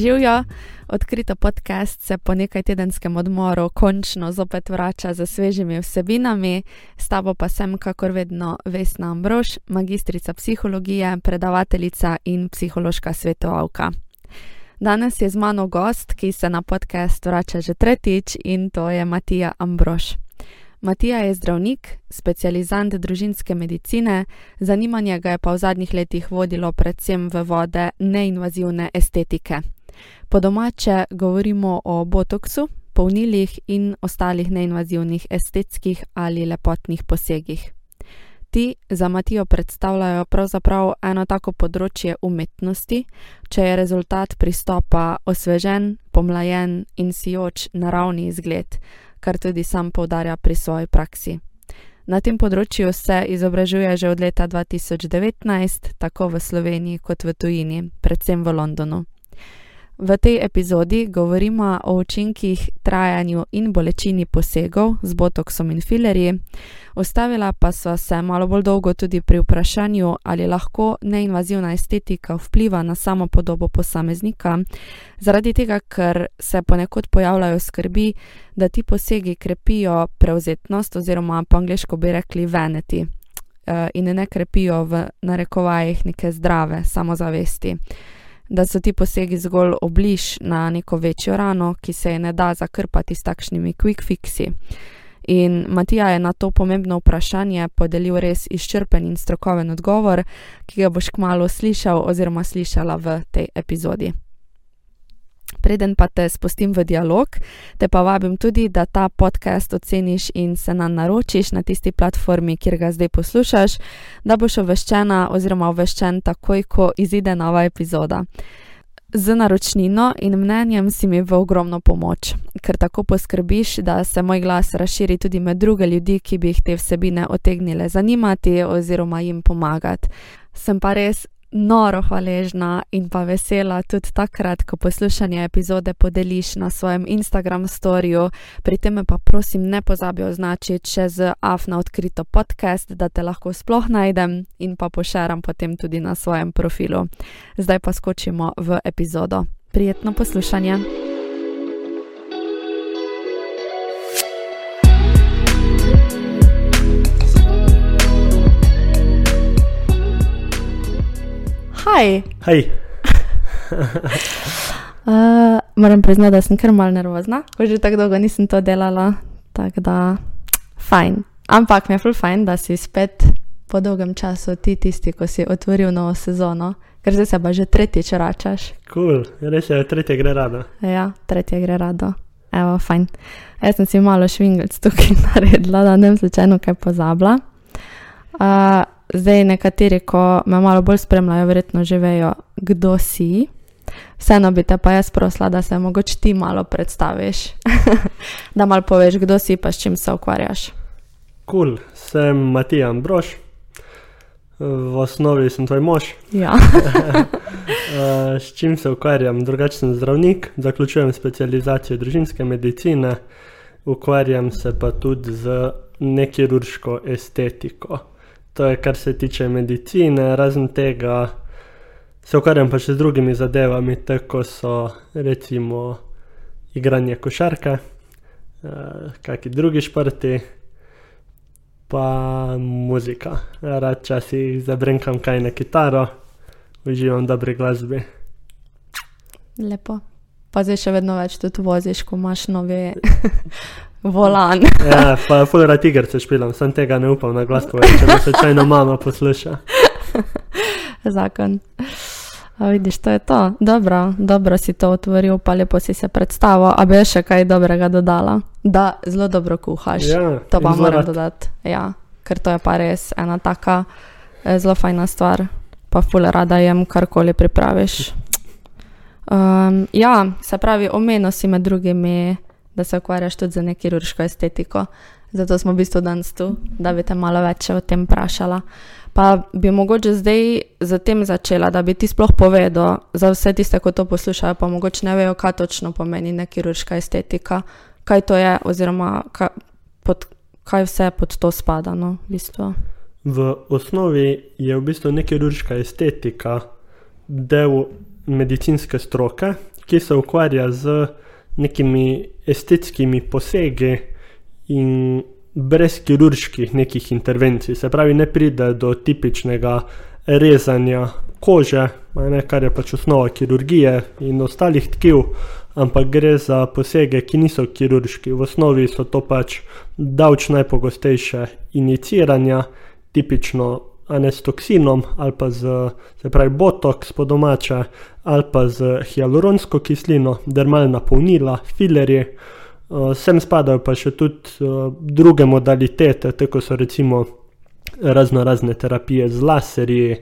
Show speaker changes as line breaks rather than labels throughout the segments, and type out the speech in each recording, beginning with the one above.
Živijo, odkrito podcast se po nekaj tedenskem odmoru končno zopet vrača z svežimi vsebinami, s tabo pa sem, kakor vedno, Vesna Ambrož, magistrica psihologije, predavateljica in psihološka svetovalka. Danes je z mano gost, ki se na podcast vrača že tretjič in to je Matija Ambrož. Matija je zdravnik, specializant družinske medicine, zanimanje ga je pa v zadnjih letih vodilo predvsem v vode neinvazivne estetike. Po domače govorimo o botoksu, polnilih in ostalih neinvazivnih estetskih ali lepotnih posegih. Ti za Matijo predstavljajo pravzaprav eno tako področje umetnosti, če je rezultat pristopa osvežen, pomlajen in sijoč naravni izgled, kar tudi sam poudarja pri svoji praksi. Na tem področju se izobražuje že od leta 2019, tako v Sloveniji kot v tujini, predvsem v Londonu. V tej epizodi govorimo o učinkih, trajanju in bolečini posegov z botoksom in filerji. Ustavila pa so se malo bolj dolgo tudi pri vprašanju, ali lahko neinvazivna estetika vpliva na samo podobo posameznika, zaradi tega, ker se ponekod pojavljajo skrbi, da ti posegi krepijo prevzetnost oziroma po angliško bi rekli vanity in ne krepijo v narekovajih neke zdrave samozavesti da so ti posegi zgolj obliž na neko večjo rano, ki se je ne da zakrpati s takšnimi quick fixi. In Matija je na to pomembno vprašanje podelil res izčrpen in strokoven odgovor, ki ga boš kmalo slišal oziroma slišala v tej epizodi. Preden pa te spustim v dialog, te pa vabim tudi, da ta podcast oceniš in se nam naročiš na tisti platformi, kjer ga zdaj poslušaš, da boš obveščena oziroma obveščen takoj, ko izide nova epizoda. Z naročnino in mnenjem si mi v ogromno pomoč, ker tako poskrbiš, da se moj glas razširi tudi med druge ljudi, ki bi jih te vsebine otegnile zanimati oziroma jim pomagati. Sem pa res noro hvaležna in pa vesela tudi takrat, ko poslušanje epizode podeliš na svojem Instagram storju, pri tem pa prosim ne pozabi označiti še z AFNA odkrito podcast, da te lahko sploh najdem in pa pošeram potem tudi na svojem profilu. Zdaj pa skočimo v epizodo. Prijetno poslušanje. Hej.
Hej.
uh, moram priznati, da sem kar mal nervozna, ko že tako dolgo nisem to delala. Tako da, fajn. Ampak mi je ful fajn, da si spet po dolgem času ti tisti, ko si otvoril novo sezono, ker zdaj se pa že tretjič vračaš.
Kul, cool. res je, tretje gre rado.
Ja, tretje gre rado. Evo, fajn. Jaz sem si malo švingelc tukaj naredila, da ne bi slučajno kaj pozabila. Uh, zdaj nekateri, ko me malo bolj spremljajo, verjetno že vejo, kdo si. Vseeno bi te pa jaz prosila, da se mogoče ti malo predstaviš, da malo poveš, kdo si pa s čim se ukvarjaš.
Kul, cool. sem Matija Ambrož, v osnovi sem tvoj mož.
Ja.
Eh, s čim se ukvarjam? Drugače sem zdravnik, zaključujem specializacijo družinske medicine, ukvarjam se pa tudi z nekirurško estetiko. To je, kar se tiče medicine, razen tega se ukvarjam pa še z drugimi zadevami, tako so recimo igranje košarke, uh, kakšni drugi športi, pa muzika. Rad časih zabrenkam kaj na kitaro, uživam dobri glasbi.
Lepo. Pa zdaj še vedno več tudi voziš, ko imaš nove volan.
ja, pa fulera tigrce špilam, sem tega ne upam na glas povedati, če me slučajno mama posluša.
Zakon. A vidiš, to je to. Dobro, dobro si to otvoril, pa lepo si se predstavil. A bi še kaj dobrega dodala? Da, zelo dobro kuhaš.
Ja,
to pa moram dodati. Ja, ker to je pa res ena taka eh, zelo fajna stvar. Pa fulera, da jem karkoli pripraviš. Um, ja, se pravi, omenil si med drugimi, da se ukvarjaš tudi z nekirurško estetiko. Zato smo v bistvu danes tu, da bi te malo več o tem vprašala. Pa bi mogoče zdaj z tem začela, da bi ti sploh povedal, za vse tiste, ki to poslušajo, pa mogoče ne vejo, kaj točno pomeni nekirurška estetika, kaj to je, oziroma kaj, pod, kaj vse pod to spada. No, v bistvu.
V osnovi je v bistvu nekirurška estetika del medicinske stroke, ki se ukvarja z nekimi estetskimi posegi in brez kirurških nekih intervencij. Se pravi, ne pride do tipičnega rezanja kože, ne, kar je pač osnova kirurgije in ostalih tkiv, ampak gre za posege, ki niso kirurški. V osnovi so to pač davč najpogostejše iniciranja, tipično ne s toksinom ali pa z, se pravi, botoks po domače ali pa z hialuronsko kislino, dermalna polnila, filerji. Uh, sem spadajo pa še tudi uh, druge modalitete, tako so recimo razno razne terapije z laserji,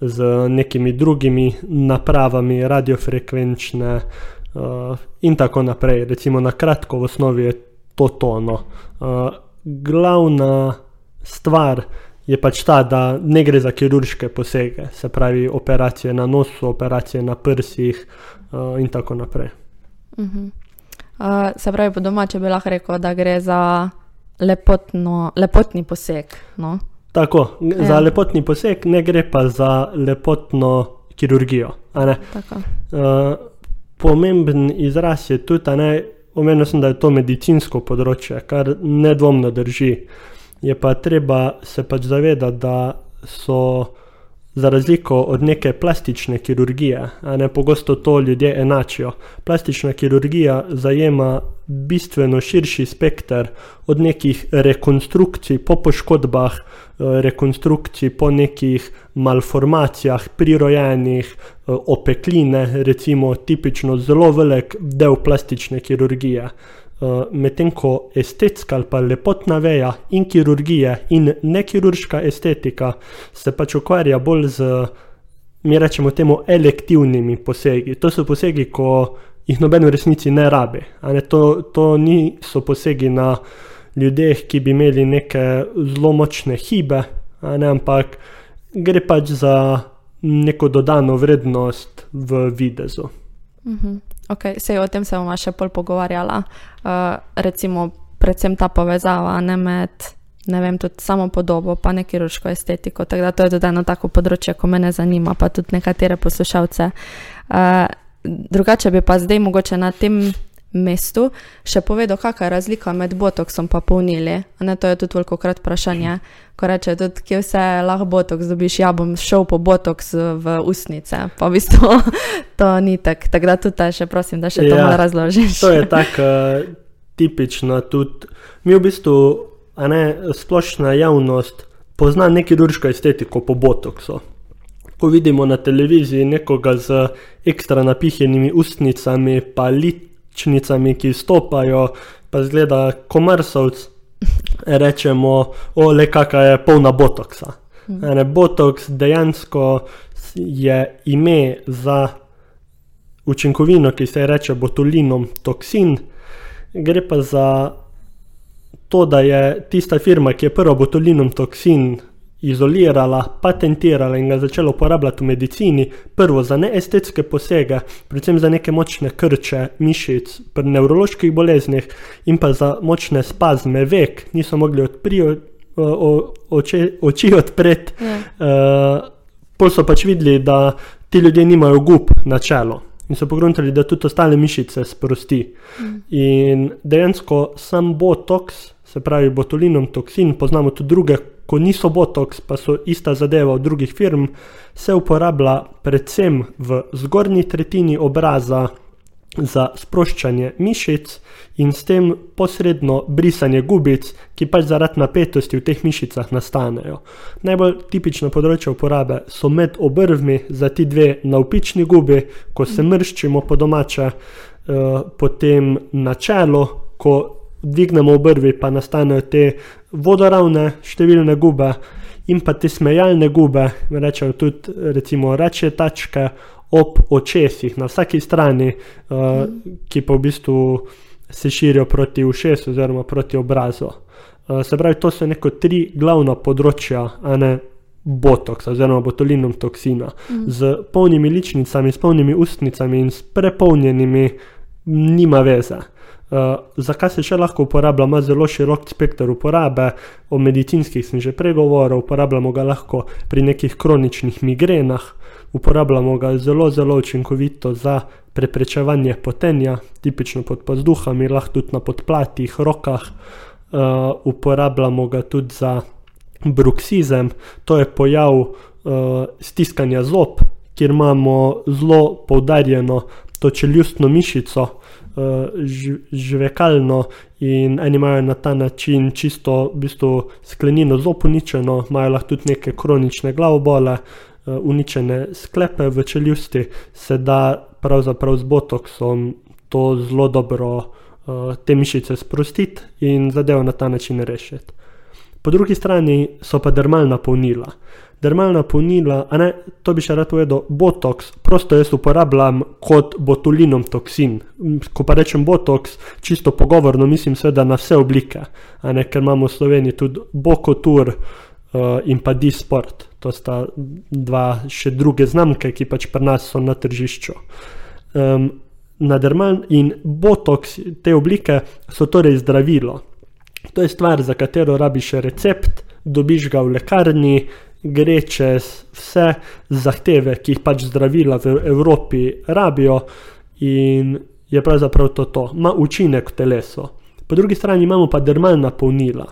z nekimi drugimi napravami, radiofrekvenčne uh, in tako naprej. Recimo na kratko v osnovi je to tono. Glavna stvar je pač ta, da ne gre za kirurške posege, se pravi operacije na nosu, operacije na prsih uh, in tako naprej.
Uh -huh. uh, se pravi, po domače bi lahko rekel, da gre za lepotno, lepotni poseg. No?
Tako, ja. za lepotni poseg, ne gre pa za lepotno kirurgijo. Uh, pomemben izraz je tudi, da omenil sem, da je to medicinsko področje, kar nedvomno drži. Je pa treba se pač zavedati, da so za razliko od neke plastične kirurgije, a ne pogosto to ljudje enačijo. Plastična kirurgija zajema bistveno širši spekter od nekih rekonstrukcij po poškodbah, eh, rekonstrukcij po nekih malformacijah, prirojenih, eh, opekline, recimo tipično zelo velik del plastične kirurgije. Uh, medtem ko estetska ali pa lepotna veja in kirurgija in nekirurška estetika se pač ukvarja bolj z, mi rečemo, temu elektivnimi posegi. To so posegi, ko jih noben v resnici ne rabi. Ne, to, to niso posegi na ljudeh, ki bi imeli neke zelo močne hibe, ne, ampak gre pač za neko dodano vrednost v videzu.
Mhm. Okay, sej o tem se bomo še bolj pogovarjala. Uh, recimo, predvsem ta povezava ne, med ne vem, samo podobo, pa ne kirurško estetiko. Tako da to je tudi eno tako področje, ko me zanima, pa tudi nekatere poslušalce. Uh, drugače bi pa zdaj mogoče na tem mestu še povedal, kakšna je razlika med botoksom in polnili. Ne, to je tudi veliko krat vprašanje, ko reče, tudi, kje vse lahko botoks dobiš. Ja, bom šel po botoks v usnice, pa v bistvu to ni tako. Tako da tudi še prosim, da še ja, to malo razložiš.
to je tako uh, tipično. Tudi mi v bistvu, a ne splošna javnost, pozna neki kirurško estetiko po botoksu. Ko vidimo na televiziji nekoga z ekstra napihnjenimi ustnicami, pa lit čnicami, ki stopajo, pa zgleda komersovc, rečemo, ole, kakšna je polna botoksa. Ne, botoks dejansko je ime za učinkovino, ki se reče botulinom toksin, gre pa za to, da je tista firma, ki je prva botulinom toksin izolirala, patentirala in ga začela uporabljati v medicini, prvo za neestetske posege, predvsem za neke močne krče mišic pri nevroloških boleznih in pa za močne spazme vek, niso mogli odpriti oči, oči odpreti. Ja. Uh, Pol so pač videli, da ti ljudje nimajo gub na čelo. In so pogledali, da tudi ostale mišice sprosti. Mm. In dejansko sam botoks, se pravi botulinum toksin, poznamo tudi druge ko niso botoks, pa so ista zadeva od drugih firm, se uporablja predvsem v zgornji tretjini obraza za sproščanje mišic in s tem posredno brisanje gubic, ki pač zaradi napetosti v teh mišicah nastanejo. Najbolj tipično področje uporabe so med obrvmi za ti dve navpični gubi, ko se mrščimo po domače, uh, potem na čelo, ko dvignemo obrvi, pa nastanejo te vodoravne številne gube in pa te smejalne gube, rečejo tudi, recimo, reče tačke ob očesih na vsaki strani, uh, ki pa v bistvu se širijo proti ušesu oziroma proti obrazu. Uh, se pravi, to so neko tri glavna področja, a ne botoks oziroma botulinum toksina, mm. z polnimi ličnicami, s polnimi ustnicami in s prepolnjenimi, nima veze. Uh, zakaj se še lahko uporablja? Ima zelo širok spekter uporabe, o medicinskih sem že pregovoril, uporabljamo ga lahko pri nekih kroničnih migrenah, uporabljamo ga zelo, zelo učinkovito za preprečevanje potenja, tipično pod pazduhami, lahko tudi na podplatih, rokah. Uh, uporabljamo ga tudi za bruksizem, to je pojav uh, stiskanja zob, kjer imamo zelo poudarjeno to čeljustno mišico, žvekalno, in eni imajo na ta način čisto v bistvu, sklenino zob uničeno, imajo lahko tudi neke kronične glavobole, uh, uničene sklepe v čeljusti, se da pravzaprav z botoksom to zelo dobro uh, te mišice sprostiti in zadevo na ta način rešiti. Po drugi strani so pa dermalna polnila dermalna polnila, a ne, to bi še rad povedal, botoks, prosto jaz uporabljam kot botulinom toksin. Ko pa rečem botoks, čisto pogovorno mislim seveda na vse oblike, a ne, ker imamo v Sloveniji tudi bokotur uh, in pa disport. To sta dva še druge znamke, ki pač pri nas so na tržišču. Um, na dermal in botoks te oblike so torej zdravilo. To je stvar, za katero rabiš recept, dobiš ga v lekarni, gre čez vse zahteve, ki jih pač zdravila v Evropi rabijo, in je pravzaprav to to, ima učinek v telesu. Po drugi strani imamo pa dermalna polnila.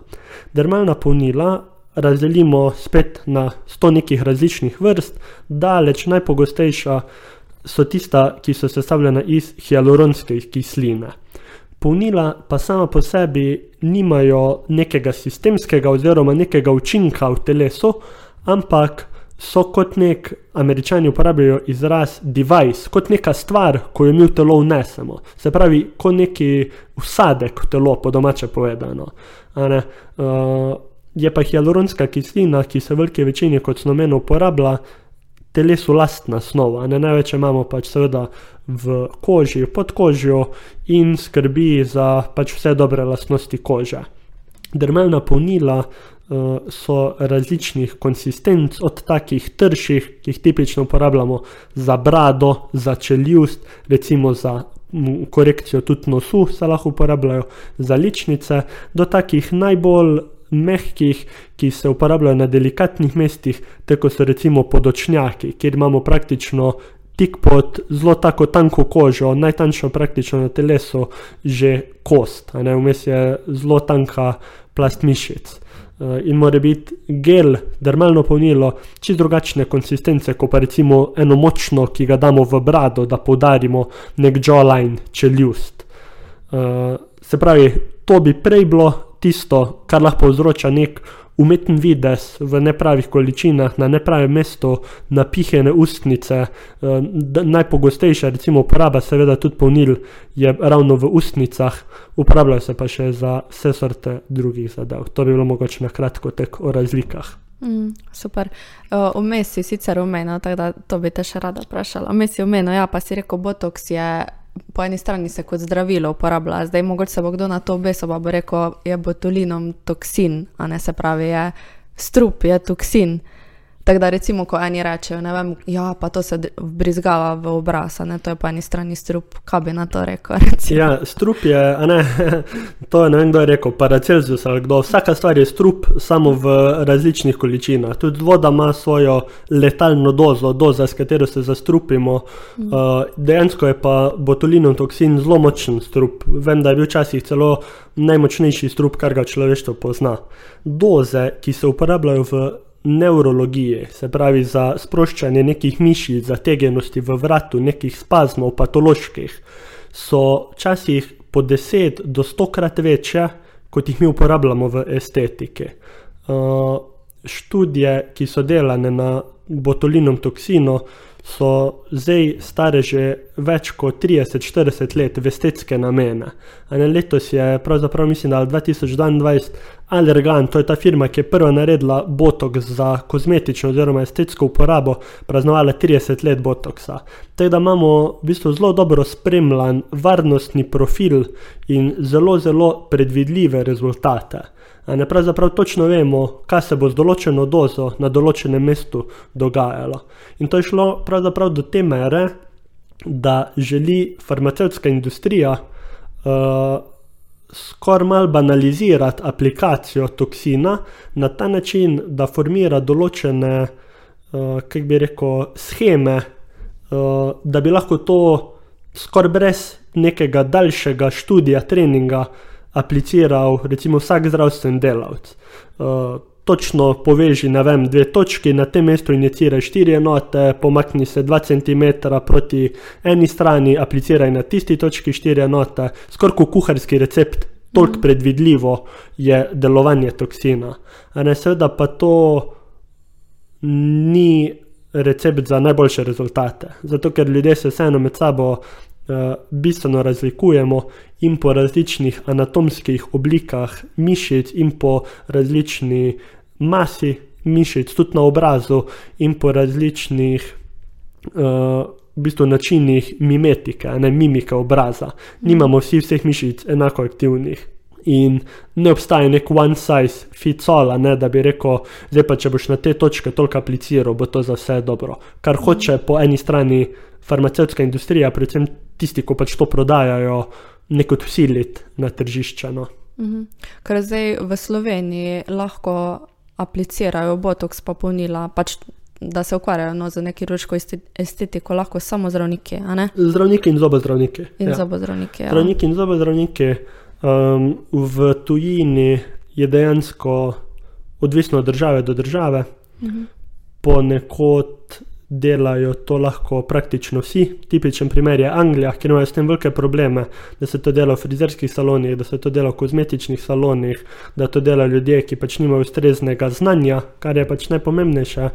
Dermalna polnila razdelimo spet na sto nekih različnih vrst, daleč najpogostejša so tista, ki so sestavljena iz hialuronske kisline. Polnila pa sama po sebi nimajo nekega sistemskega oziroma nekega učinka v telesu, ampak so kot nek, američani uporabljajo izraz device, kot neka stvar, ko jo mi v telo vnesemo. Se pravi, kot neki usadek v telo, po domače povedano. Uh, je pa hialuronska kislina, ki se v veliki večini kot snomen uporablja. Telesu lastna snova, ne največ imamo pač seveda v koži, pod kožjo in skrbi za pač vse dobre lastnosti kože. Dermalna polnila so različnih konsistenc, od takih trših, ki jih tipično uporabljamo za brado, za čeljust, recimo za korekcijo tudi nosu, se lahko uporabljajo za ličnice, do takih najbolj mehkih, ki se uporabljajo na delikatnih mestih, tako so recimo podočnjaki, kjer imamo praktično. Tik pod zelo tako tanko kožo, najtanjšo praktično na telesu, že kost, vmes je zelo tanka plast mišic. Eh, in mora biti gel, dermalno polnilo, čisto drugačne konsistence, kot pa recimo eno močno, ki ga damo v brado, da poudarimo nek jawline, čeljust. Uh, se pravi, to bi prej bilo tisto, kar lahko povzroča nek umeten vides v nepravih količinah, na nepravem mestu, napihene ustnice. Uh, najpogostejša, recimo, uporaba, seveda, tudi polnil je ravno v ustnicah, uporabljajo se pa še za vse vrste drugih zadev. To bi bilo mogoče na kratko tek o razlikah.
Mm, super. Vmes uh, si sicer umenil, tako da to bi te še rada vprašala. Vmes si umenil, ja, pa si rekel, botoks je po eni strani se kot zdravilo uporablja, zdaj mogoče se bo kdo na to obesil, pa bo rekel, je botulinom toksin, a ne se pravi, je strup, je toksin. Tako da, recimo, ko eni rečejo, ne vem, ja, pa to se brizgava v obraz, ne, to je pa eni strani strup, kaj bi na to rekel. Recimo.
Ja, strup je, ne, to je ne vem, kdo je rekel, paracelsus ali kdo. Vsaka stvar je strup, samo v različnih količinah. Tudi voda ima svojo letalno dozo, doza, s katero se zastrupimo. Mm. Uh, dejansko je pa botulinov toksin zelo močen strup. Vem, da je bil včasih celo najmočnejši strup, kar ga človeštvo pozna. Doze, ki se uporabljajo v nevrologiji, se pravi za sproščanje nekih mišic, zategenosti v vratu, nekih spazmov, patoloških, so včasih po 10 do 100 krat večje, kot jih mi uporabljamo v estetiki. Uh, študije, ki so delane na botulinom toksinu, so zdaj stare že več kot 30-40 let v estetske namene. Ne, letos je, pravzaprav mislim, da 2022 Allergan, to je ta firma, ki je prva naredila botok za kozmetično oziroma estetsko uporabo, praznovala 30 let botoksa. Tako da imamo v bistvu zelo dobro spremljan varnostni profil in zelo, zelo predvidljive rezultate. Ne, pravzaprav točno vemo, kaj se bo z določeno dozo na določenem mestu dogajalo. In to je šlo pravzaprav do te mere, da želi farmacevtska industrija uh, skoraj malo banalizirati aplikacijo toksina na ta način, da formira določene uh, uh, kako bi rekel, scheme, uh, da bi lahko to skoraj brez nekega daljšega študija, treninga apliciral, recimo, vsak zdravstveni delavec. Uh, točno poveži, ne vem, dve točki, na tem mestu iniciraj štiri enote, pomakni se 2 cm proti eni strani, apliciraj na tisti točki štiri enote, skoraj kot kuharski recept. Toliko predvidljivo je delovanje toksina. Ne, seveda pa to ni recept za najboljše rezultate, zato ker ljudje se vseeno med sabo bistveno razlikujemo in po različnih anatomskih oblikah mišic, in po različni masi mišic, tudi na obrazu, in po različnih uh, v bistvu načinih mimetike, ne mimike obraza. Nimamo vsi vseh mišic enako aktivnih. In ne obstaja nek one size fits all, ne, da bi rekel, zdaj pa če boš na te točke toliko apliciral, bo to za vse dobro. Kar hoče po eni strani farmacevtska industrija, predvsem tisti, ki pač to prodajajo, neko usiliti na tržišče. No.
Mhm. Ker zdaj v Sloveniji lahko aplicirajo botoks, pa polnila, pač, da se ukvarjajo no, z neki kirurško estetiko, lahko samo zdravniki.
Zdravniki in zobozdravniki.
In
ja.
zobozdravniki. Ja.
Zdravniki in zobozdravniki. Um, v tujini je dejansko odvisno od države do države,
Mhm.
ponekod delajo to lahko praktično vsi. Tipičen primer je Anglija, kjer imajo s tem velike probleme, da se to dela v frizerskih salonih, da se to dela v kozmetičnih salonih, da to delajo ljudje, ki pač nimajo ustreznega znanja, kar je pač najpomembnejše.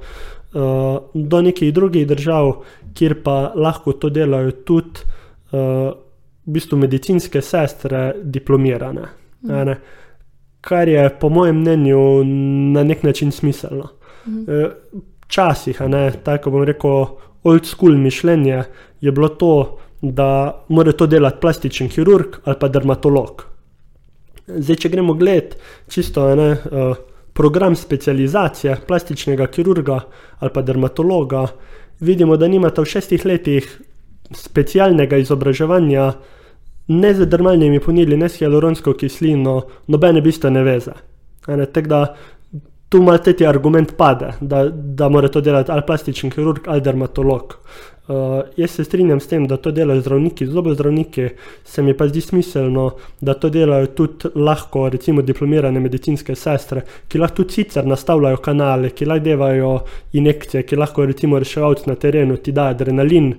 Uh, do nekih drugih držav, kjer pa lahko to delajo tudi uh, v bistvu medicinske sestre, diplomirane. ne. Kar je po mojem mnenju na nek način smiselno. Eh, Ne, tako bom rekel, old school mišljenje je bilo to, da mora to delati plastičen kirurg ali pa dermatolog. Zdaj, če gremo gledat čisto ne, eh, program specializacije plastičnega kirurga ali pa dermatologa, vidimo, da nimata v šestih letih specialnega izobraževanja ne z dermalnimi ponili, ne s hialuronsko kislino, nobene bistvene veze. Tako da tu malo ti argument pade, da, da mora to delati ali plastičen kirurg ali dermatolog. Uh, jaz se strinjam s tem, da to delajo zdravniki, zobozdravniki, se mi pa zdi smiselno, da to delajo tudi lahko, recimo, diplomirane medicinske sestre, ki lahko tudi sicer nastavljajo kanale, ki lahko devajo injekcije, ki lahko recimo reševalc na terenu ti da adrenalin.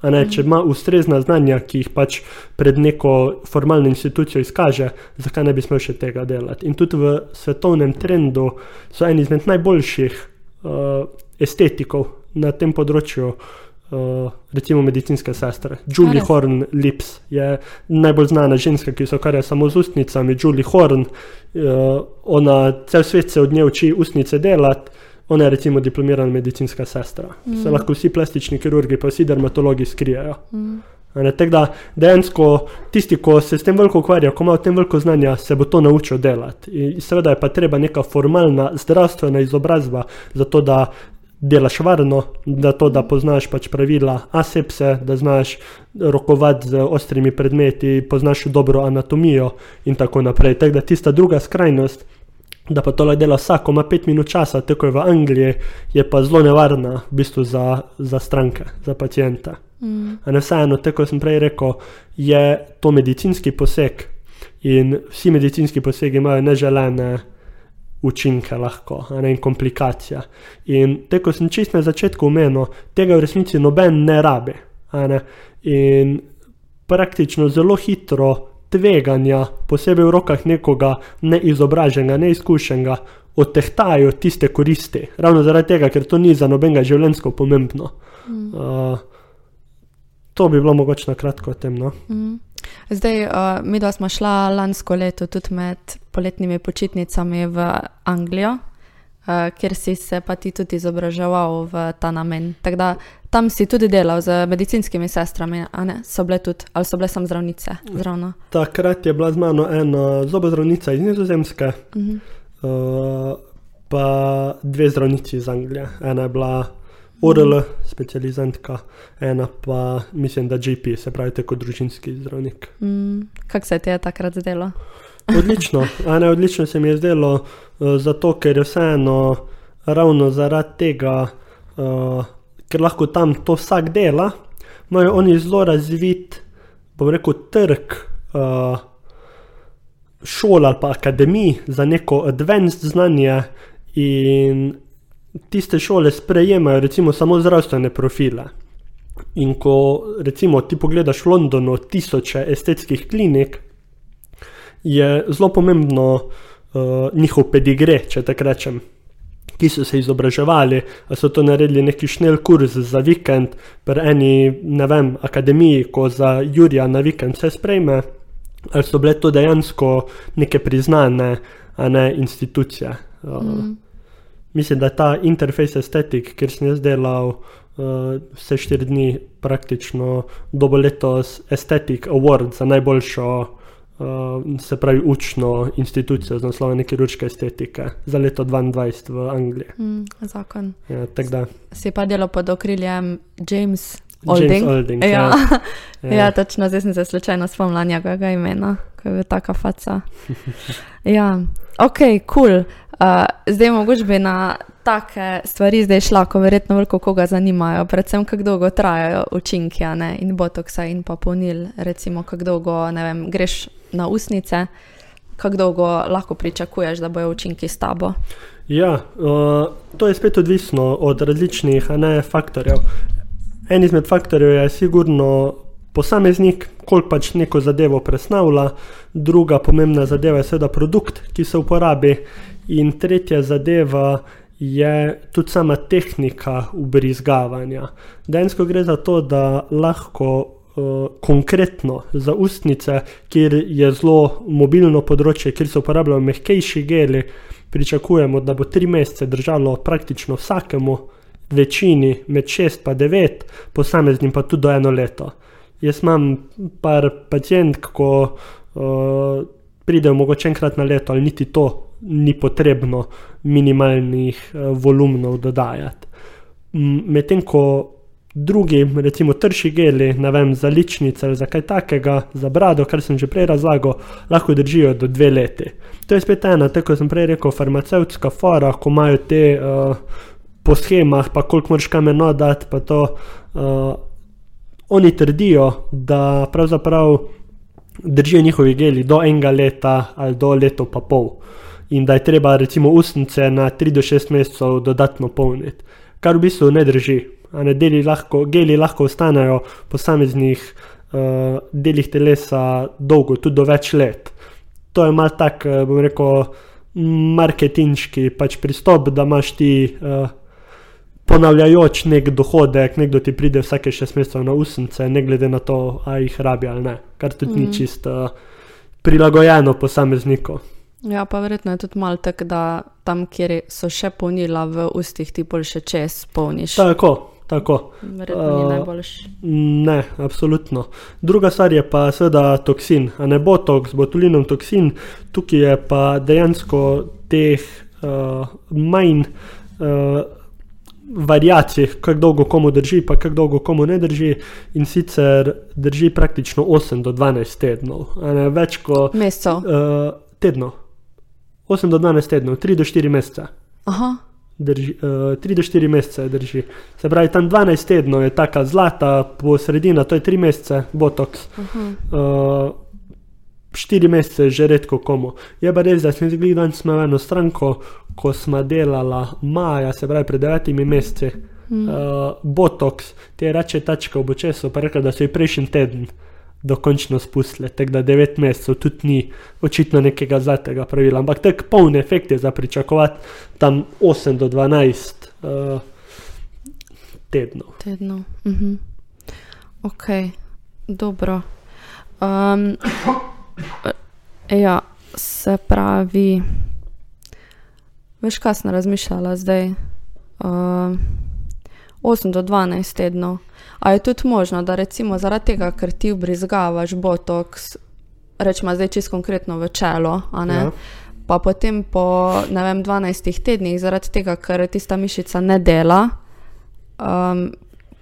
A Ne, če ima ustrezna znanja, ki jih pač pred neko formalno institucijo izkaže, zakaj ne bi smel še tega delati. In tudi v svetovnem trendu so eni izmed najboljših uh, estetikov na tem področju, uh, recimo medicinske sestre. Julie
res?
Horn Lips je najbolj znana ženska, ki se ukvarja samo z ustnicami. Julie Horn, uh, ona cel svet se od nje uči ustnice delati. Ona je recimo diplomirana medicinska sestra. Mm. Se lahko vsi plastični kirurgi, pa vsi dermatologi skrijejo.
Mm.
Tako da dejansko tisti, ki se s tem veliko ukvarja, ko ima o tem veliko znanja, se bo to naučil delati. In seveda je pa treba neka formalna zdravstvena izobrazba, zato da delaš varno, da to, da poznaš pač pravila asepse, da znaš rokovati z ostrimi predmeti, poznaš dobro anatomijo in tako naprej. Tako da tista druga skrajnost, da pa to lahko dela vsak, ko ima pet minut časa, tako je v Angliji, je pa zelo nevarna v bistvu za, za stranke, za pacijente.
Mm.
A ne vseeno, tako sem prej rekel, je to medicinski poseg in vsi medicinski posegi imajo neželene učinke, lahko, a ne in komplikacije. In tako kot sem čist na začetku omenil, tega v resnici noben ne rabi. Ne? In praktično zelo hitro tveganja, posebej v rokah nekoga neizobraženega, neizkušenega, odtehtajajo tiste koristi. Ravno zaradi tega, ker to ni za nobenega življenjsko pomembno.
Mm.
Uh, to bi bilo mogoče na kratko o tem. No?
Mm. Zdaj, uh, mi dva smo šla lansko leto tudi med poletnimi počitnicami v Anglijo, uh, kjer si se pa ti tudi izobraževal v ta namen. Tako da tam si tudi delal z medicinskimi sestrami? So bile tudi, ali so bile samo zdravnice? Zdravno.
Takrat je bila z mano ena zobozdravnica iz Nizozemske,
Mhm.
uh, pa dve zdravnici iz Anglije. Ena je bila ORL, specializantka, ena pa mislim, da GP, se pravi, tako družinski zdravnik.
Mm. Kako se ti je takrat zdelo?
Odlično, a ne odlično se mi je zdelo, uh, zato ker je vseeno ravno zaradi tega uh, ker lahko tam to vsak dela, imajo oni zelo razvit, bom rekel, trg uh, šol ali pa akademij za neko advanced znanje in tiste šole sprejemajo recimo samo zdravstvene profile. In ko recimo ti pogledaš v Londonu tisoče estetskih klinik, je zelo pomembno uh, njihov pedigre, če tako rečem, ki so se izobraževali, ali so to naredili neki šnel kurs za vikend, pri eni, ne vem, akademiji, ko za Jurija na vikend se sprejme, ali so bile to dejansko neke priznane, a ne institucije. Uh, mm. Mislim, da je ta interfejs estetik, kjer sem jaz delal uh, vse štiri dni, praktično dobo letos Aesthetic Award za najboljšo uh, se pravi, učno institucijo z naslovom kirurške estetike za leto 2022 v Angliji.
Mm, zakon.
Ja,
si pa delo pod okriljem James Olding.
James Olding ja.
Ja. ja. ja, točno, zdaj sem se slučajno spomnila njegovega imena, ko je bil taka faca. ja, ok, kul. Cool. Uh, zdaj mogoče bi na take stvari zdaj šla, ko verjetno veliko koga zanimajo, predvsem kako dolgo trajajo učinki ne, in botoksa in pa ponil, recimo kako dolgo vem, greš na usnice, kako dolgo lahko pričakuješ, da bojo učinki s tabo.
Ja, uh, to je spet odvisno od različnih ne, faktorjev. En izmed faktorjev je sigurno posameznik, koliko pač neko zadevo presnavlja, druga pomembna zadeva je seveda produkt, ki se uporabi, in tretja zadeva je tudi sama tehnika ubrizgavanja. Dejansko gre za to, da lahko uh, konkretno za ustnice, kjer je zelo mobilno področje, kjer se uporabljajo mehkejši geli, pričakujemo, da bo tri mesece držalo praktično vsakemu, večini med šest in devet, posameznim pa tudi do eno leto. Jaz imam par pacijentk, ko uh, pridejo mogoče enkrat na leto ali niti to ni potrebno minimalnih uh, volumnov dodajati. Medtem ko drugi, recimo trši geli, ne vem, za ličnice ali za kaj takega, za brado, kar sem že prej razlagal, lahko držijo do dve leti. To je spet ena, tako kot sem prej rekel, farmacevtska fora, ko imajo te uh, po schemah, pa koliko moraš kameno dati, pa to. Uh, oni trdijo, da pravzaprav držijo njihovi geli do enega leta ali do leta pa pol in da je treba recimo usnice na 3 do 6 mesecev dodatno polniti, kar v bistvu ne drži. Ne, deli lahko, geli lahko ostanejo po posameznih uh, delih telesa dolgo, tudi do več let. To je mal tak, uh, bom rekel, marketinški pač pristop, da imaš ti uh, ponavljajoč nek dohodek, nekdo ti pride vsake šest mesecev na usnice, ne glede na to, ali jih rabi ali ne, kar tudi mm. ni čisto uh, prilagojeno posamezniku.
Ja, pa verjetno je tudi malo tako, da tam, kjer so še polnila v ustih, ti bolj še čez polniš.
Tako, tako.
Verjetno ni uh, najboljši.
Ne, absolutno. Druga stvar je pa seveda toksin, a ne botoks, botulinum toksin, tukaj je pa dejansko teh uh, manj. Uh, Variacij, kako dolgo komu drži, pa kako dolgo komu ne drži, in sicer drži praktično 8 do 12 tednov, ne več kot
mesecev.
Uh, tednov. 8 do 12 tednov, 3 do 4 mesece. Drži, uh, 3 do 4 mesece drži. Se pravi, tam 12 tednov je tako zlata, po sredini to je 3 mesece, botox. Uh, 4 mesece je že redko komu. Je pa res, da smo izgledali danes na eno stranko, ko smo delali maja, se pravi, pred 9 meseci. Mm. Uh, botox, te reče tačke v očesu, pa rekel, da so jih prejšnji teden dokončno spustile, tako da 9 mesecev tudi ni očitno nekega zlatega pravila, ampak tako poln efekt je za pričakovati tam 8 do 12 uh, eh, tednov.
Tedno. Mhm. Ok, dobro. Um, ja, se pravi, veš, kaj sem razmišljala zdaj? Uh, 8 do 12 tednov. A je tudi možno, da recimo zaradi tega, ker ti vbrizgavaš botoks, rečemo zdaj čisto konkretno v čelo, ja. pa potem po vem, 12 tednih, zaradi tega, ker tista mišica ne dela, um,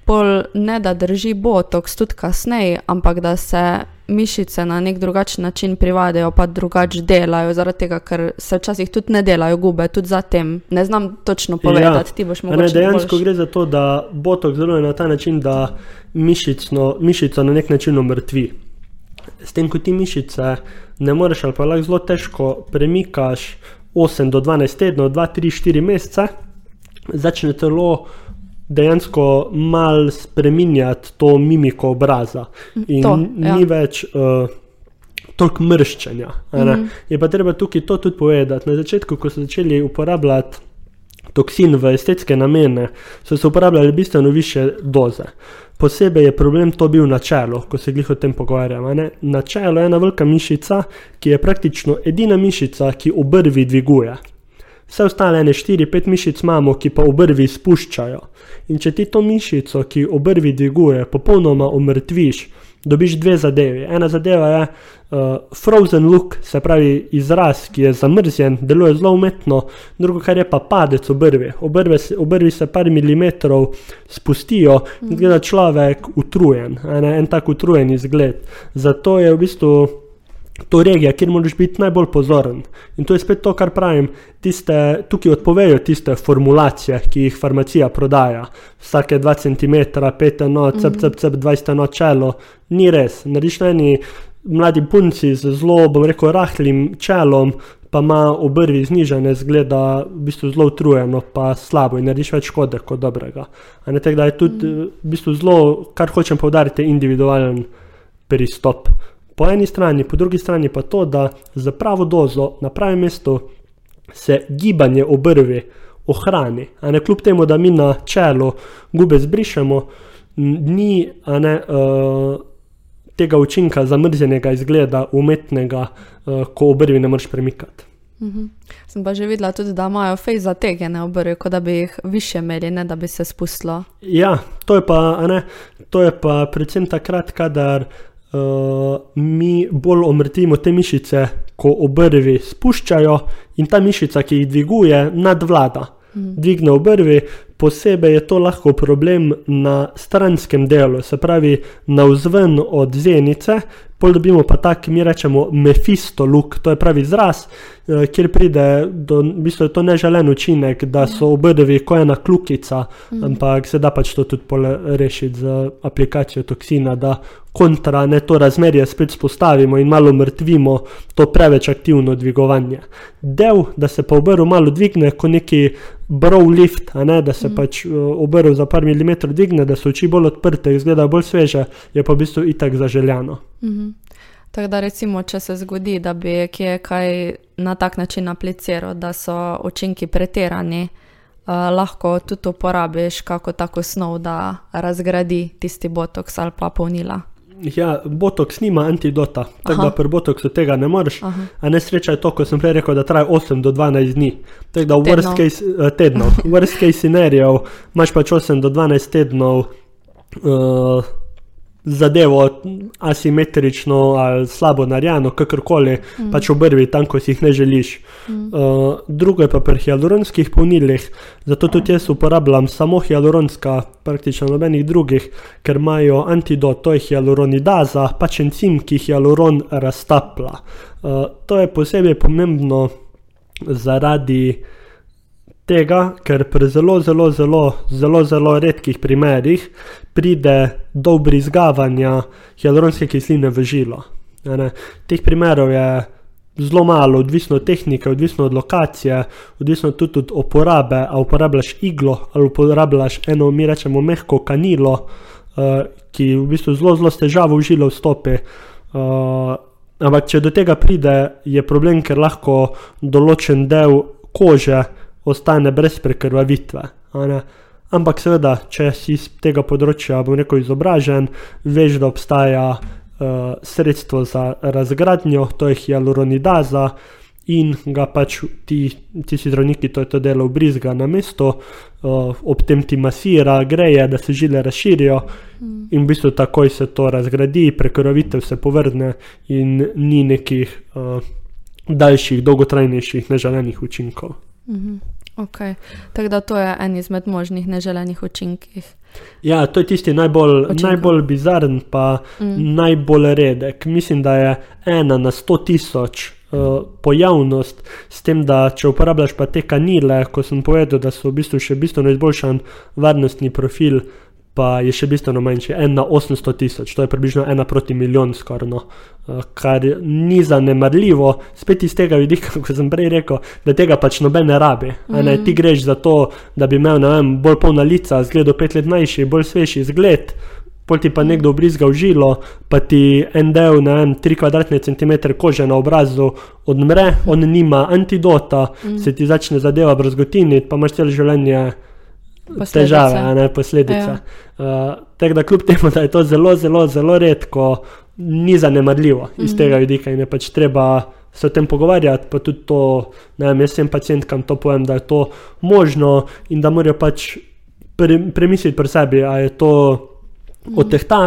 pol ne da drži botoks tudi kasneje, ampak da se mišice na nek drugačen način privadejo, pa drugače delajo, zaradi tega, ker se včasih tudi ne delajo gube, tudi za tem. Ne znam točno povedati, ti boš
Ja. A
mogoče.
Ne, dejansko
boljš.
gre za to, da botok deluje na ta način, da mišično, mišico na nek način omrtvi. S tem, ko ti mišice ne moreš ali pa lahko zelo težko premikaš 8 do 12 tednov, 2, 3, 4 mesece, začne telo dejansko mal spreminjati to mimiko obraza. In
to, ja.
ni več. Uh, Toliko mrščenja. ne.
Mhm.
Je pa treba tukaj to tudi povedati. Na začetku, ko so začeli uporabljati toksin v estetske namene, so se uporabljali bistveno više doze. Posebej je problem to bil na čelu, ko se glih o tem pogovarjamo. Na čelu je ena velika mišica, ki je praktično edina mišica, ki obrvi dviguje. Vse ostale ene 4-5 mišic imamo, ki pa obrvi spuščajo. In če ti to mišico, ki obrvi dviguje, popolnoma omrtviš, dobiš dve zadevi. Ena zadeva je uh, frozen look, se pravi izraz, ki je zamrznjen, deluje zelo umetno, drugo, kar je pa padec obrvi. Obrve se, obrvi se par milimetrov spustijo in gleda človek utrujen, a ne, en tak utrujen izgled. Zato je v bistvu to regija, kjer moraš biti najbolj pozoren. In to je spet to, kar pravim. Tiste, tukaj odpovejo tiste formulacije, ki jih farmacija prodaja. Vsake 2 cm, 5 enot, cep, cep, cep, 20 enot čelo. Ni res. Narediš na eni mladi punci z zelo, bom rekel, rahlim čelom, pa ima obrvi znižene, zgleda v bistvu zelo utrujeno, pa slabo in narediš več škode kot dobrega. Ne tako, da je tudi mm. v bistvu zelo, kar hočem povdariti, individualen pristop. Po eni strani, po drugi strani pa to, da za pravo dozo na pravem mestu se gibanje obrvi ohrani. A ne kljub temu, da mi na čelu gube zbrišemo, ni ne, uh, tega učinka zamrznjenega izgleda, umetnega, uh, ko obrvi ne moreš premikati.
Mhm. Sem pa že videla tudi, da imajo fej zategene obrvi, kot da bi jih više imeli, ne da bi se spustilo.
Ja, to je pa, ne, to je pa predvsem takrat, kadar uh, mi bolj omrtimo te mišice, ko obrvi spuščajo in ta mišica, ki jih dviguje, nadvlada. Dvigne obrvi, posebej je to lahko problem na stranskem delu, se pravi navzven od zenice, pol dobimo pa tak, mi rečemo, mefisto luk, to je pravi izraz, eh, kjer pride do, v bistvu je to neželen učinek, da so obrvi kot ena kljukica, ampak se da pač to tudi pol rešiti z aplikacijo toksina, da kontra ne to razmerje spet spostavimo in malo mrtvimo to preveč aktivno dvigovanje. Del, da se pa obrv malo dvigne, kot neki brow lift, ne, da se pač uh, obrv za par milimetrov dvigne, da so oči bolj odprte, izgleda bolj sveže, je pa v bistvu itak zaželjano.
Mhm. Tako da recimo, če se zgodi, da bi kje kaj na tak način apliciral, da so učinki pretirani, uh, lahko tudi uporabiš kako tako snov, da razgradi tisti botoks ali pa polnila.
Ja, botoks nima antidota, tako
Aha.
da pri botoksu tega ne moreš.
Aha.
A nesreča je to, kot sem prej rekel, da traja 8 do 12 dni. Tako da v
Tednov.
worst case uh, tednov, v worst case scenarijev imaš pač 8 do 12 tednov uh, zadevo asimetrično ali slabo narejeno, kakorkoli, mm. pač obrvi tam, ko si jih ne želiš. Mm. Uh, drugo je pa pri hialuronskih polnilih, zato tudi jaz uporabljam samo hialuronska, praktično nobenih drugih, ker imajo antidot, to je hialuronidaza, pač encim, ki hialuron raztaplja. Uh, to je posebej pomembno zaradi tega, ker pri zelo, zelo, zelo, zelo, zelo redkih primerih pride do brizgavanja hialuronske kisline v žilo. ne. Teh primerov je zelo malo, odvisno od tehnike, odvisno od lokacije, odvisno tudi od uporabe, ali uporabljaš iglo ali uporabljaš eno, mi rečemo, mehko kanilo, uh, ki v bistvu zelo, zelo težavo v žilo vstopi. Uh, ampak, če do tega pride, je problem, ker lahko določen del kože ostane brez prekrvavitve. Ampak, seveda, če si iz tega področja, bom rekel, izobražen, veš, da obstaja uh, sredstvo za razgradnjo, to je hialuronidaza. In ga pač ti, ti si zdravniki, to je to delo, brizga na mesto, uh, ob tem ti masira, greje, da se žile razširijo, mm. in v bistvu takoj se to razgradi, prekrvavitev se povrne, in ni nekih uh, daljših, dolgotrajnejših, neželenih učinkov.
Mhm. Okay. Tako da to je en izmed možnih neželenih učinkov.
Ja, to je tisti najbolj, najbolj bizaren, pa mm. najbolj redek. Mislim, da je ena na sto tisoč uh, pojavnost, s tem, da če uporabljaš pa te kanile, ko sem povedal, da so v bistvu še bistveno izboljšan varnostni profil, pa je še bistveno manjši, en na 800 tisoč, to je približno ena proti milijon skoraj, no. uh, kar ni zanemarljivo, spet iz tega vidika, kot sem prej rekel, da tega pač noben ne rabi. Mm -hmm. Ti greš za to, da bi imel vem, bolj polna lica, zgled pet let mlajši, bolj svežji zgled. Pol ti pa nekdo brizga v žilo, pa ti en del, ne vem, 3 kvadratne centimetre kože na obrazu odmre, on nima antidota, mm. se ti začne zadeva brazgotiniti, pa imaš celo življenje posledice. težave, ne posledice. Ja. Uh, Tako da kljub temu, da je to zelo, zelo, zelo redko, ni zanemarljivo iz mm. tega vidika in je pač treba se o tem pogovarjati. Pa tudi to, ne vem, jaz sem pacijentkam to povem, da je to možno in da morajo pač pre, premisliti pri sebi, ali je to mm. od tehta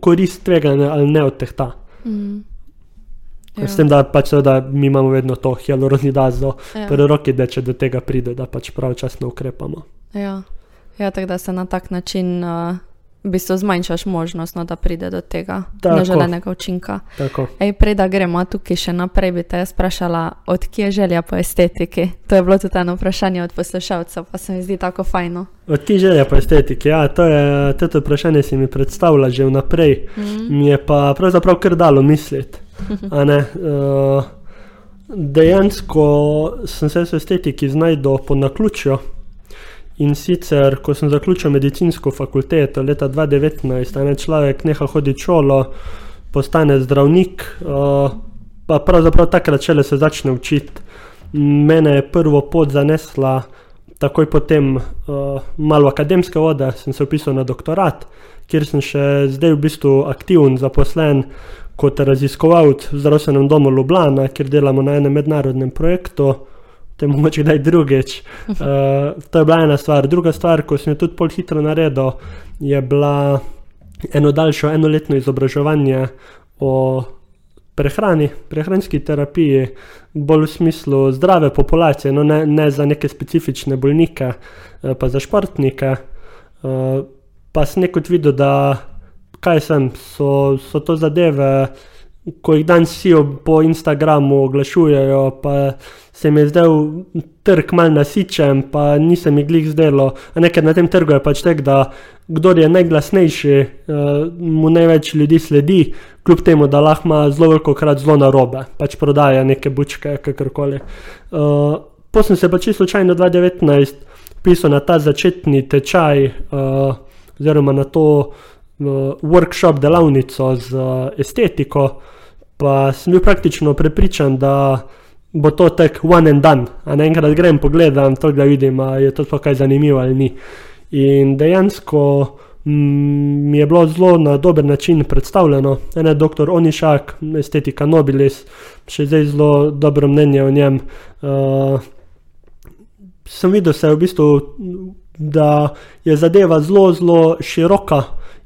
korist tvega ali ne od tehta. Mm. Ja. S tem, da pač seveda mi imamo vedno to hialuronidazo, ja. prvi roki, da če do tega pride, da pač pravčasno ukrepamo.
Ja, ja tako da se na tak način uh, v bistvu zmanjšaš možnost, no, da pride do tega neželenega učinka. Prej, da gremo tukaj še naprej, bi te jaz vprašala, odkje je želja po estetiki. To je bilo tudi eno vprašanje od poslušalcev, pa se mi zdi tako fajno.
Odkje je želja po estetiki? Ja, to je to vprašanje, si mi predstavlja že vnaprej. Mm -hmm. Mi je pa pravzaprav kar dalo misliti. Uh, dejansko sem se v estetiki znašel po naključju. In sicer, ko sem zaključil medicinsko fakulteto leta 2019, ena človek neha hoditi šolo, postane zdravnik, uh, pa pravzaprav takrat šele se začne učiti. Mene je prvo pot zanesla takoj potem uh, malo akademske vode, sem se upisal na doktorat, kjer sem še zdaj v bistvu aktiven, zaposlen kot raziskovalec v zdravstvenem domu Ljubljana, kjer delamo na enem mednarodnem projektu te mogoče kdaj drugič. Uh, to je bila ena stvar. Druga stvar, ko sem jo tudi pol hitro naredil, je bila eno daljšo enoletno izobraževanje o prehrani, prehranski terapiji, bolj v smislu zdrave populacije, no ne, ne za neke specifične bolnike, uh, pa za športnike. Uh, pa sem nekaj videl, da kaj sem, so, so to zadeve ko jih danes vsi po Instagramu oglašujejo, pa se mi je zdel trg mal nasičen, pa nisem jih glih zdelo. Nekaj na tem trgu je pač tek, da kdo je najglasnejši, uh, mu največ ljudi sledi, kljub temu, da lahko ima zelo veliko krat zelo narobe, pač prodaja neke bučke, kakorkoli. Uh, Potem sem se pač slučajno 2019 pisal na ta začetni tečaj, uh, oziroma na to workshop delavnico z estetiko, pa sem bil praktično prepričan, da bo to tek one and done. A ne enkrat grem pogledam, to da vidim, ali je to kaj zanimivo ali ni. In dejansko mm, mi je bilo zelo na dober način predstavljeno. En je dr. Onišak, estetika Nobilis, še zdaj zelo dobro mnenje o njem. Uh, sem videl, v bistvu, da je zadeva zelo, zelo široka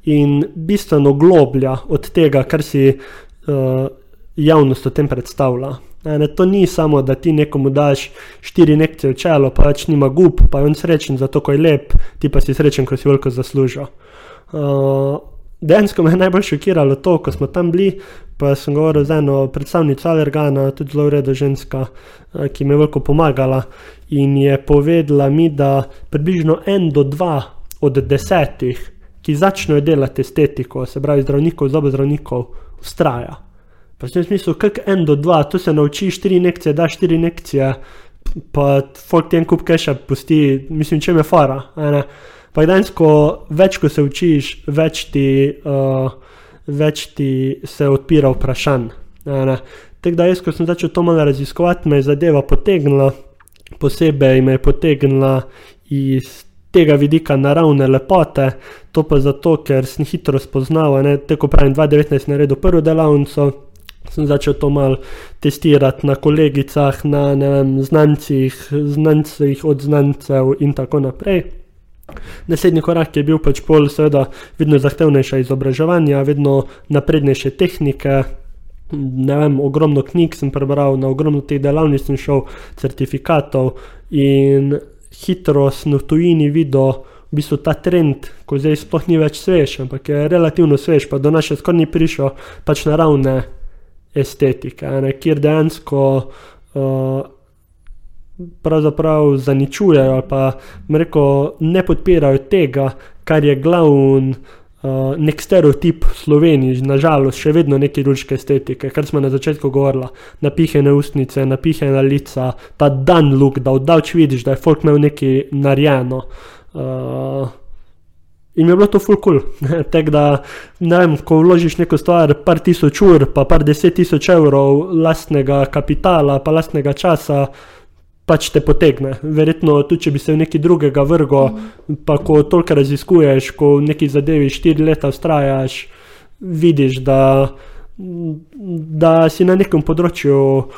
in bistveno globlja od tega, kar si uh, javnost o tem predstavlja. Ne, to ni samo, da ti nekomu daš štiri nekce v čelo, pa več nima gub, pa je on srečen zato, ko je lep, ti pa si srečen, ko si veliko zaslužil. Uh, Dejansko me je najbolj šokiralo to, ko smo tam bili, pa sem govoril z eno predstavnico Alergana, tudi zelo ureda ženska, ki mi je veliko pomagala in je povedala mi, da približno en do dva od desetih, ki začnejo delati estetiko, se pravi zdravnikov, zobozdravnikov, ustraja. Pa sem mislil, kako en do dva, tu se naučiš štiri injekcije, daš štiri injekcije, pa folk ti en kup keša pusti, mislim, če me fara. Pa dejansko, več ko se učiš, več ti, uh, več ti se odpira vprašanj. Tako da jaz, ko sem začel to malo raziskovati, me je zadeva potegnila, posebej me je potegnila iz tega vidika naravne lepote, to pa zato, ker sem hitro spoznal, tako pravim, 2019 naredil prvo delavnico sem začel to malo testirati na kolegicah, na vem, znancih, znancih od znancev in tako naprej. Naslednji korak je bil pač pol, seveda, vedno zahtevnejša izobraževanja, vedno naprednejše tehnike. ne vem, ogromno knjig sem prebral, na ogromno teh delavnic sem šel, certifikatov in hitro sem v tujini videl v bistvu ta trend, ko zdaj sploh ni več svež, ampak je relativno svež, pa do nas še skoraj ni prišel pač naravne estetike, ne, kjer dejansko uh, pravzaprav zaničujejo ali pa rekel, ne podpirajo tega, kar je glavni. Uh, nek stereotip Sloveniji, nažalost, še vedno neki ruške estetike, kar smo na začetku govorili, napihene ustnice, napihene lica, ta dan luk, da oddalč vidiš, da je folk imel nekaj narejeno. Uh, in je bilo to full cool. Tako da, ne vem, ko vložiš neko stvar, par tisoč ur, pa par deset tisoč evrov lastnega kapitala, pa lastnega časa, pač te potegne. Verjetno tudi, če bi se v neki drugega vrgo, mm. pa ko toliko raziskuješ, ko v neki zadevi štiri leta ustrajaš, vidiš, da, da si na nekem področju uh,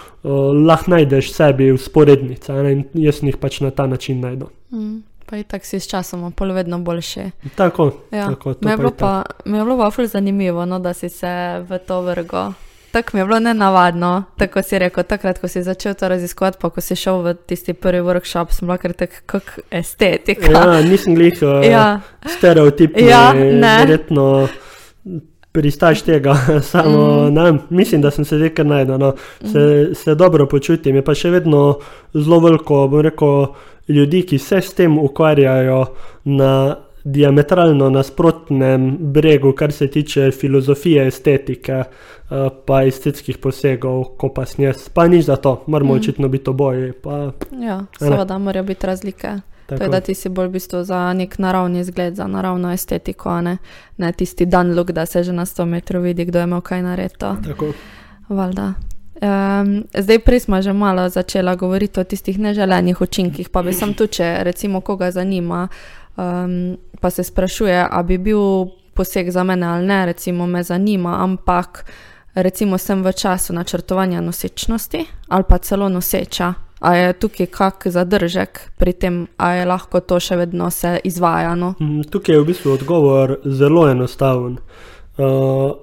lahko najdeš sebi usporednice in jaz jih pač na ta način najdem.
Mm. Pa je tako si s časom, pol vedno boljše.
Tako,
Ja.
tako
Mi je bilo
pa
pa, je bilo pa ful zanimivo, no, da si se v to vrgo. Tako mi je bilo nenavadno, tako si rekel, takrat, ko si začel to raziskovati, pa ko si šel v tisti prvi workshop, sem kar tako kot estetika.
Ja, nisem glih uh, ja.
Ja.
stereotipni,
Ja,
verjetno pristaš tega, samo
Mm.
mm. ne, mislim, da sem se zdaj kar najdel, no. se, se dobro počutim, je pa še vedno zelo veliko, bom rekel, ljudi, ki se s tem ukvarjajo na diametralno nasprotnem bregu, kar se tiče filozofije estetike, uh, pa estetskih posegov, ko pa jaz, pa nič za to, moramo
Mm.
očitno biti oboji, pa
Ja, seveda morajo biti razlike. To je,
tako.
da ti si bolj v bistvu za nek naravni izgled, za naravno estetiko, a ne, ne tisti dan luk, da se že na 100 metrov vidi, kdo je imel kaj narediti.
tako.
Valjda. Um, zdaj, prej smo že malo začela govoriti o tistih neželenih učinkih, pa bi sem tu, če recimo koga zanima, um, pa se sprašuje, ali bi bil poseg za mene ali ne, recimo me zanima, ampak recimo sem v času načrtovanja nosečnosti ali pa celo noseča. A je tukaj kak zadržek pri tem, a je lahko to še vedno se izvajano?
Mm, Tukaj je v bistvu odgovor zelo enostaven. Uh,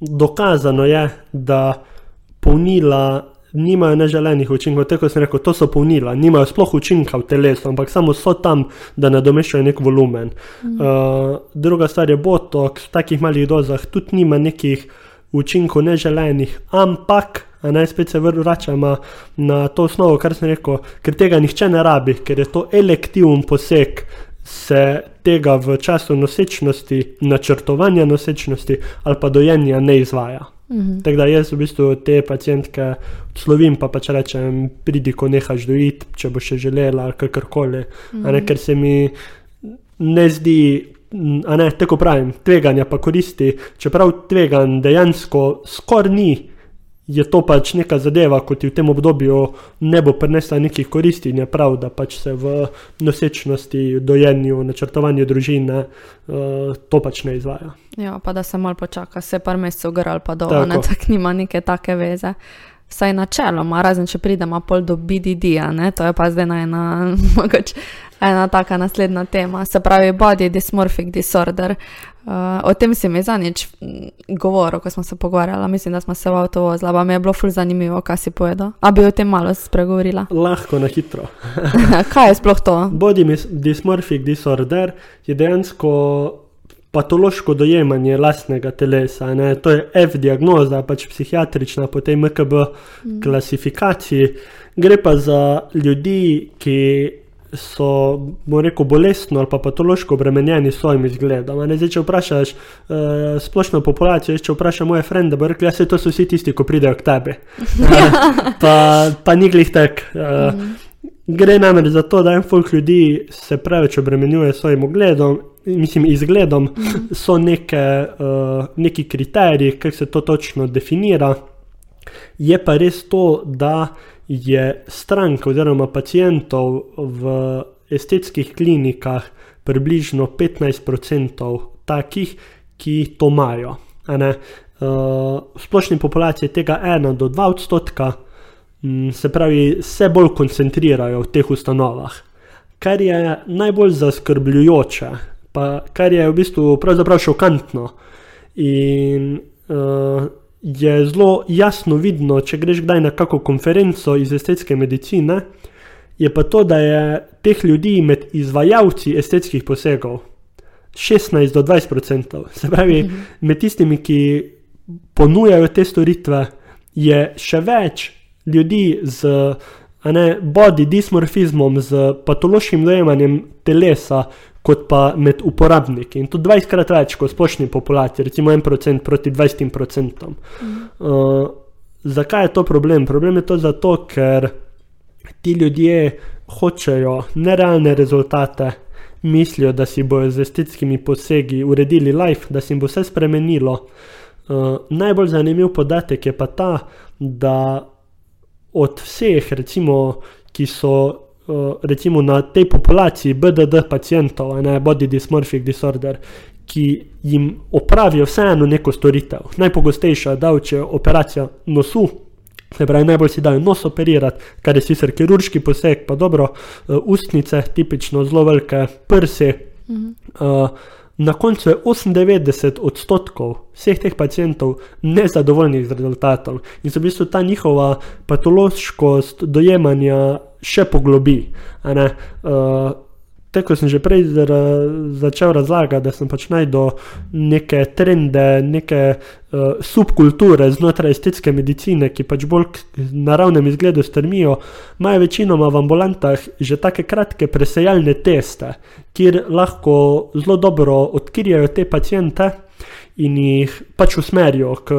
dokazano je, da polnila nimajo neželenih učinkov. Tako kot sem rekel, to so polnila, nimajo sploh učinka v telesu, ampak samo so tam, da nadomeščajo nek volumen. Mm. Uh, druga stvar je botox, v takih malih dozah tudi nima nekih učinkov neželenih, ampak. A naj spet se vračamo na to osnovo, kar sem rekel, ker tega nihče ne rabi, ker je to elektiven poseg, se tega v času nosečnosti, načrtovanja nosečnosti ali pa dojenja ne izvaja.
Mhm.
Tako da jaz v bistvu te pacijentke odslovim, pa pač rečem, pridi, ko nehaš dojiti, če bo še želela ali kakorkoli. Mm -hmm. Ker se mi ne zdi, ne, tako pravim, tveganja pa koristi, čeprav tvegan dejansko skoraj ni. Je to pač neka zadeva, ko ti v tem obdobju ne bo prinesla nekih koristi, in je prav, da pač se v nosečnosti, dojenju, načrtovanju družine uh, to pač ne izvaja.
Ja, pa da se malo počaka, se par mesecev gor ali pa dol, ne
Tako.
tako nima neke take veze. Vsaj načeloma, razen če pridemo pol do BDD-ja, ne, to je pa zdaj ena, mogoče ena taka naslednja tema, se pravi body dysmorphic disorder. Uh, o tem si mi zadnjič mm, govoril, ko smo se pogovarjali, mislim, da smo se v avtu vozila, pa mi je bilo ful zanimivo, kaj si povedal. A bi o tem malo spregovorila?
Lahko na hitro.
kaj je sploh to?
Body dysmorphic disorder je dejansko patološko dojemanje lastnega telesa. Ne? To je F-diagnoza, pač psihiatrična, po tej MKB mm. klasifikaciji. Gre pa za ljudi, ki so, bom rekel, bolestno ali pa patološko obremenjeni s svojim izgledom. Ne, zdaj, če vprašaš uh, splošno populacijo, če vprašam moje frende, bo da ja, to so vsi tisti, ki pridejo k tebi. pa, pa ni glih tak. Uh, mm. Gre namreč za to, da en folk ljudi se preveč obremenjuje s svojim ogledom, mislim, izgledom, mm -hmm. so neke, uh, neki kriteriji, kako se to točno definira. Je pa res to, da je stranka oziroma pacijentov v estetskih klinikah približno 15% takih, ki to imajo. Uh, v splošni populaciji je tega 1 do 2 odstotka, mm, se pravi, se bolj koncentrirajo v teh ustanovah. Kar je najbolj zaskrbljujoče, pa kar je v bistvu pravzaprav šokantno. In uh, je zelo jasno vidno, če greš kdaj na kakšno konferenco iz estetske medicine, je pa to, da je teh ljudi med izvajalci estetskih posegov 16 do 20 odstotkov. Se pravi, mhm. med tistimi, ki ponujajo te storitve, je še več ljudi z ne, body dysmorfizmom, z patološkim dojemanjem telesa, kot pa med uporabniki. In to 20krat več kot splošni populaciji, recimo 1% proti 20%. Mhm. Uh, zakaj je to problem? Problem je to zato, ker ti ljudje hočejo nerealne rezultate. Mislijo, da si bodo z estetskimi posegi uredili life, da se jim bo vse spremenilo. Uh, najbolj zanimiv podatek je pa ta, da od vseh, recimo, ki so recimo na tej populaciji BDD pacijentov, ne body dysmorphic disorder, ki jim opravijo vseeno neko storitev. Najpogostejša je operacija nosu. Se pravi, najbolj si dajo nos operirati, kar je sicer kirurški poseg, pa dobro, uh, ustnice, tipično zelo velike prsi. Mhm. Uh, na koncu je 98 odstotkov vseh teh pacijentov nezadovoljnih z rezultatom in so v bistvu ta njihova patološkost dojemanja še poglobi. Uh, Te, ko sem že prej začel razlagati, da sem pač najdel neke trende, neke uh, subkulture znotraj estetske medicine, ki pač bolj k naravnem izgledu strmijo, imajo večinoma v ambulantah že take kratke presejalne teste, kjer lahko zelo dobro odkrijajo te pacijente in jih pač usmerijo k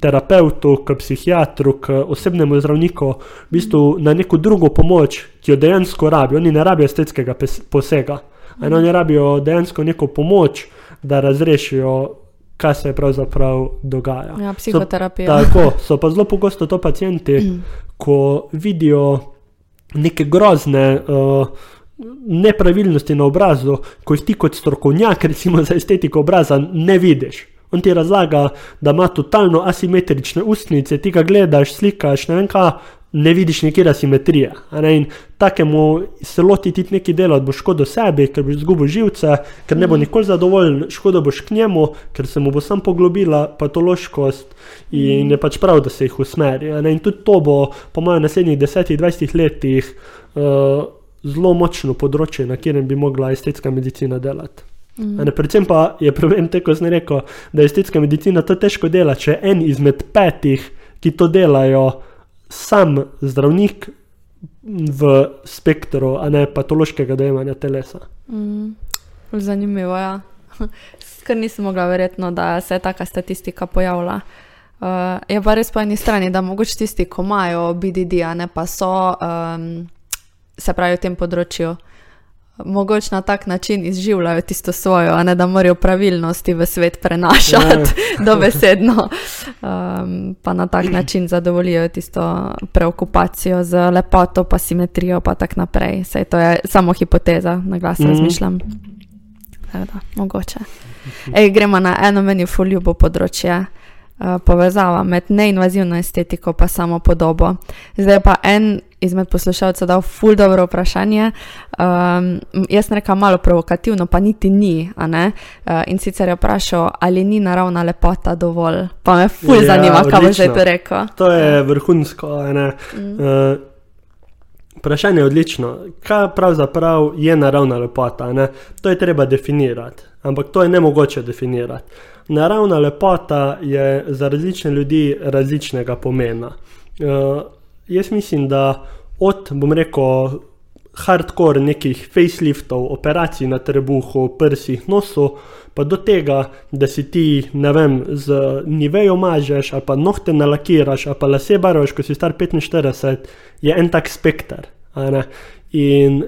terapeutu, k psihiatru, k osebnemu zdravniku, v bistvu na neko drugo pomoč, ki jo dejansko rabijo. Oni ne rabijo estetskega posega, ampak oni rabijo dejansko neko pomoč, da razrešijo, kaj se pravzaprav dogaja.
Ja, psihoterapija.
So, tako so pa zelo pogosto to pacijenti, ko vidijo neke grozne. Uh, Nepravilnosti na obrazu, ko jih ti kot strokovnjak, recimo za estetiko obraza, ne vidiš. On ti razlaga, da ima totalno asimetrične ustnice, ti ga gledaš, slikaš, ne vem kaj, ne vidiš nekje asimetrije. In takemu se loti ti nekaj dela, da bo škodo sebi, ker boš izgubil živce, ker ne bo mhm. nikoli zadovoljen, škodo boš k njemu, ker se mu bo sam poglobila patološkost in mhm. je pač prav, da se jih usmeri. In tudi to bo, po mojem, naslednjih 10-20 letih uh, zelo močno področje, na katerem bi mogla estetska medicina delati. Mm. Predvsem pa je problem, kot sem rekel, da je estetska medicina to težko dela. Če en izmed petih, ki to delajo, sam zdravnik v spektru, a ne patološkega dojemanja telesa.
Mm. Zanimivo je. Ja. Ker nisem mogla verjetno, da se je taka statistika pojavila. Uh, je pa res po eni strani, da mogoče tisti, ki imajo BDD, a ne pa so, um, se pravi, v tem področju mogoče na tak način izživljajo tisto svojo, a ne da morajo pravilnosti v svet prenašati, ja. dobesedno, um, pa na tak način zadovoljijo tisto preokupacijo z lepoto, pa simetrijo, pa tako naprej. Sej to je samo hipoteza, na glas mm -hmm. razmišljam. Da, mogoče. Ej, gremo na eno meni fuljubo področje. Uh, povezava med neinvazivno estetiko in samo podobo. Zdaj pa en izmed poslušalcev dal ful dobro vprašanje. Um, jaz sem rekel malo provokativno, pa niti ni. Uh, in sicer je vprašal, ali ni naravna lepota dovolj. Pa me ful ja, zanima, kaj bo zdaj to rekel.
To je vrhunsko. Mm. Uh, vprašanje je odlično. Kaj pravzaprav je naravna lepota? Ne? To je treba definirati, ampak to je ne mogoče definirati. Naravna lepota je za različne ljudi različnega pomena. Uh, jaz mislim, da od, bom rekel, hardcore nekih faceliftov, operacij na trebuhu, prsih, nosu, pa do tega, da si ti, ne vem, z nivejo mažeš, ali pa nohte nalakiraš, ali pa lase barvaš, ko si star 45, je en tak spekter. In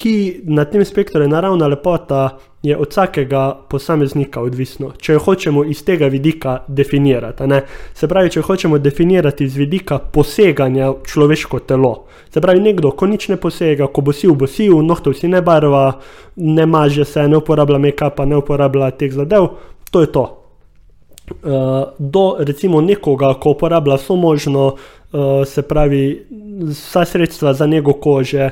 ki na tem spektru je naravna lepota, je od vsakega posameznika odvisno, če jo hočemo iz tega vidika definirati. Se pravi, če hočemo definirati iz vidika poseganja v človeško telo. Se pravi, nekdo, ko nič ne posega, ko bo sil, bo sil, nohtov si ne barva, ne maže se, ne uporablja make-upa, ne uporablja teh zadev, to je to. Uh, do recimo nekoga, ko uporablja vso možno, se pravi, vsa sredstva za njego kože,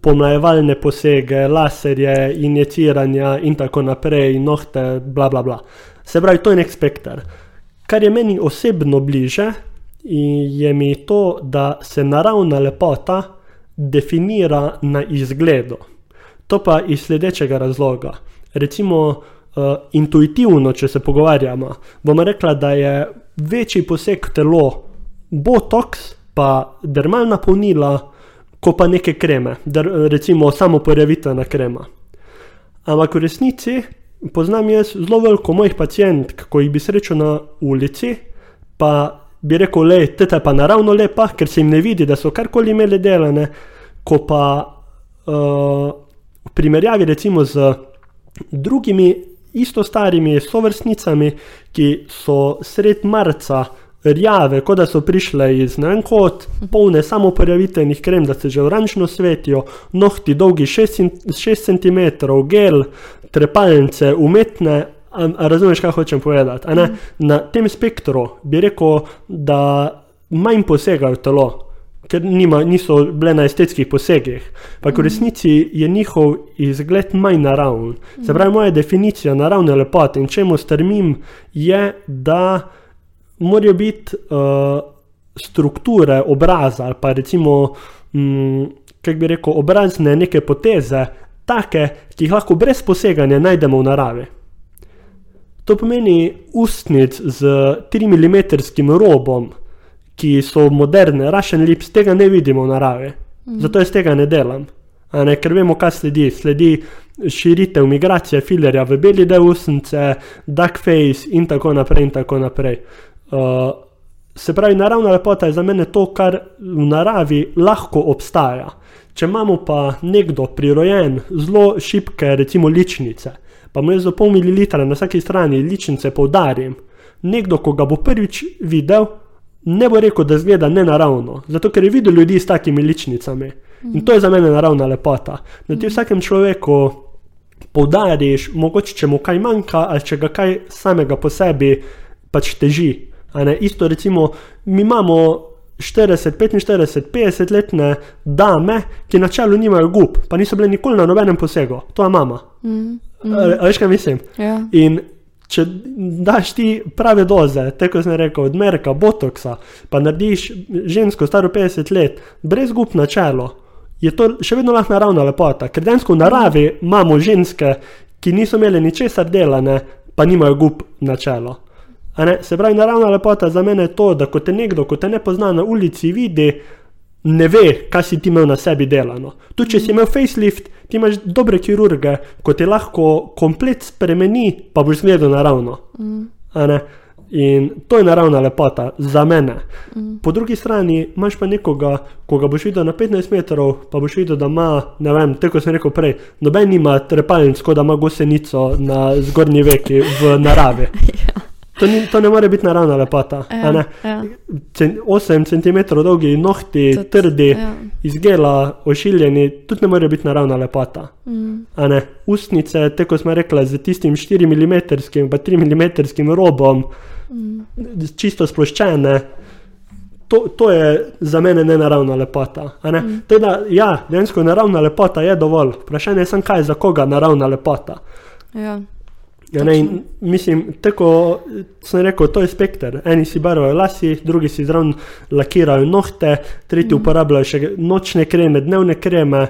pomlajevalne posege, laserje, injeciranja in tako naprej, nohte, bla bla bla. Se pravi, to je nek spektr. kar je meni osebno bliže, je mi to, da se naravna lepota definira na izgledu. To pa iz sledečega razloga. Recimo, uh, intuitivno, če se pogovarjamo, bomo rekla, da je večji poseg telo botox, pa dermalna polnila, kot pa neke kreme, der, recimo samo pojavitvena krema. Ampak v resnici poznam jaz zelo veliko mojih pacijentk, ko jih bi srečal na ulici, pa bi rekel, le, teta je pa naravno lepa, ker se jim ne vidi, da so karkoli imeli delane, ko pa uh, v primerjavi recimo z drugimi isto starimi sovrstnicami, ki so sred marca rjave, kot da so prišle iz ne vem kot, polne samo pojaviteljnih krem, da se že oranžno svetijo, nohti dolgi 6 cm, gel, trepalnice, umetne. A, a razumeš, kaj hočem povedati? Mm. Na tem spektru bi rekel, da manj posegajo telo, ker nima, niso bile na estetskih posegih. Pa v mhm. resnici je njihov izgled manj naraven. Se pravi, moja definicija naravne lepote in čemu strmim, je, da morajo biti uh, strukture obraza ali pa recimo, um, kako bi rekel, obrazne neke poteze, take, ki jih lahko brez poseganja najdemo v naravi. To pomeni ustnic z 3 mm robom, ki so moderne, rašen lips, tega ne vidimo v naravi. Mm. Zato jaz tega ne delam. Ne, ker vemo, kaj sledi. Sledi širitev migracije filerja v beli del ustnice, duck face in tako naprej. In tako naprej. Uh, se pravi, naravna lepota je za mene to, kar v naravi lahko obstaja. Če imamo pa nekdo prirojen, zelo šibke, recimo ličnice, pa mu je za pol mililitra na vsaki strani ličnice poudarim, nekdo, ko ga bo prvič videl, ne bo rekel, da zgleda nenaravno, zato ker je videl ljudi s takimi ličnicami. In to je za mene naravna lepota. Da ti vsakem človeku poudariš, mogoče če mu kaj manjka, ali če ga kaj samega po sebi pač teži. Isto recimo, mi imamo 40, 45, 50 letne dame, ki na čelu nimajo gub, pa niso bile nikoli na nobenem posegu, to je mama. Mm, mm. Veš kaj mislim?
Ja.
In če daš ti prave doze, tako sem rekel, odmerka, botoksa, pa narediš žensko staro 50 let, brez gub na čelu, je to še vedno lahko naravna lepota, ker dejansko v naravi imamo ženske, ki niso imele ničesar delane, pa nimajo gub na čelu. Se pravi, naravna lepota za mene je to, da ko te nekdo, ko te ne pozna na ulici, vidi, ne ve, kaj si ti imel na sebi delano. Tu, če si imel facelift, ti imaš dobre kirurge, ko te lahko komplet spremeni, pa boš gledal naravno. Mm. In to je naravna lepota za mene. Mm. Po drugi strani imaš pa nekoga, ko ga boš videl na 15 metrov, pa boš videl, da ima, ne vem, tako sem rekel prej, noben ima trepalnic, kot da ima gosenico na zgornji veki v naravi. ja. To, ni, to ne more biti naravna lepota. Ja, ja. 8 cm dolgi nohti, Tud, trdi, ja. izgela, ošiljeni, tudi ne more biti naravna lepota. Mm. Ustnice, tako smo rekli, z tistim 4 mm, pa 3 mm robom, mm. čisto sploščene. To, to je za mene ne naravna lepota. Ne? Mm. Teda, ja, dejansko naravna lepota je dovolj. Vprašanje je samo, kaj je za koga naravna lepota.
Ja.
Ja, ne, mislim, tako sem rekel, to je spekter. Eni si barvajo lasi, drugi si zraven lakirajo nohte, tretji mm. uporabljajo še nočne kreme, dnevne kreme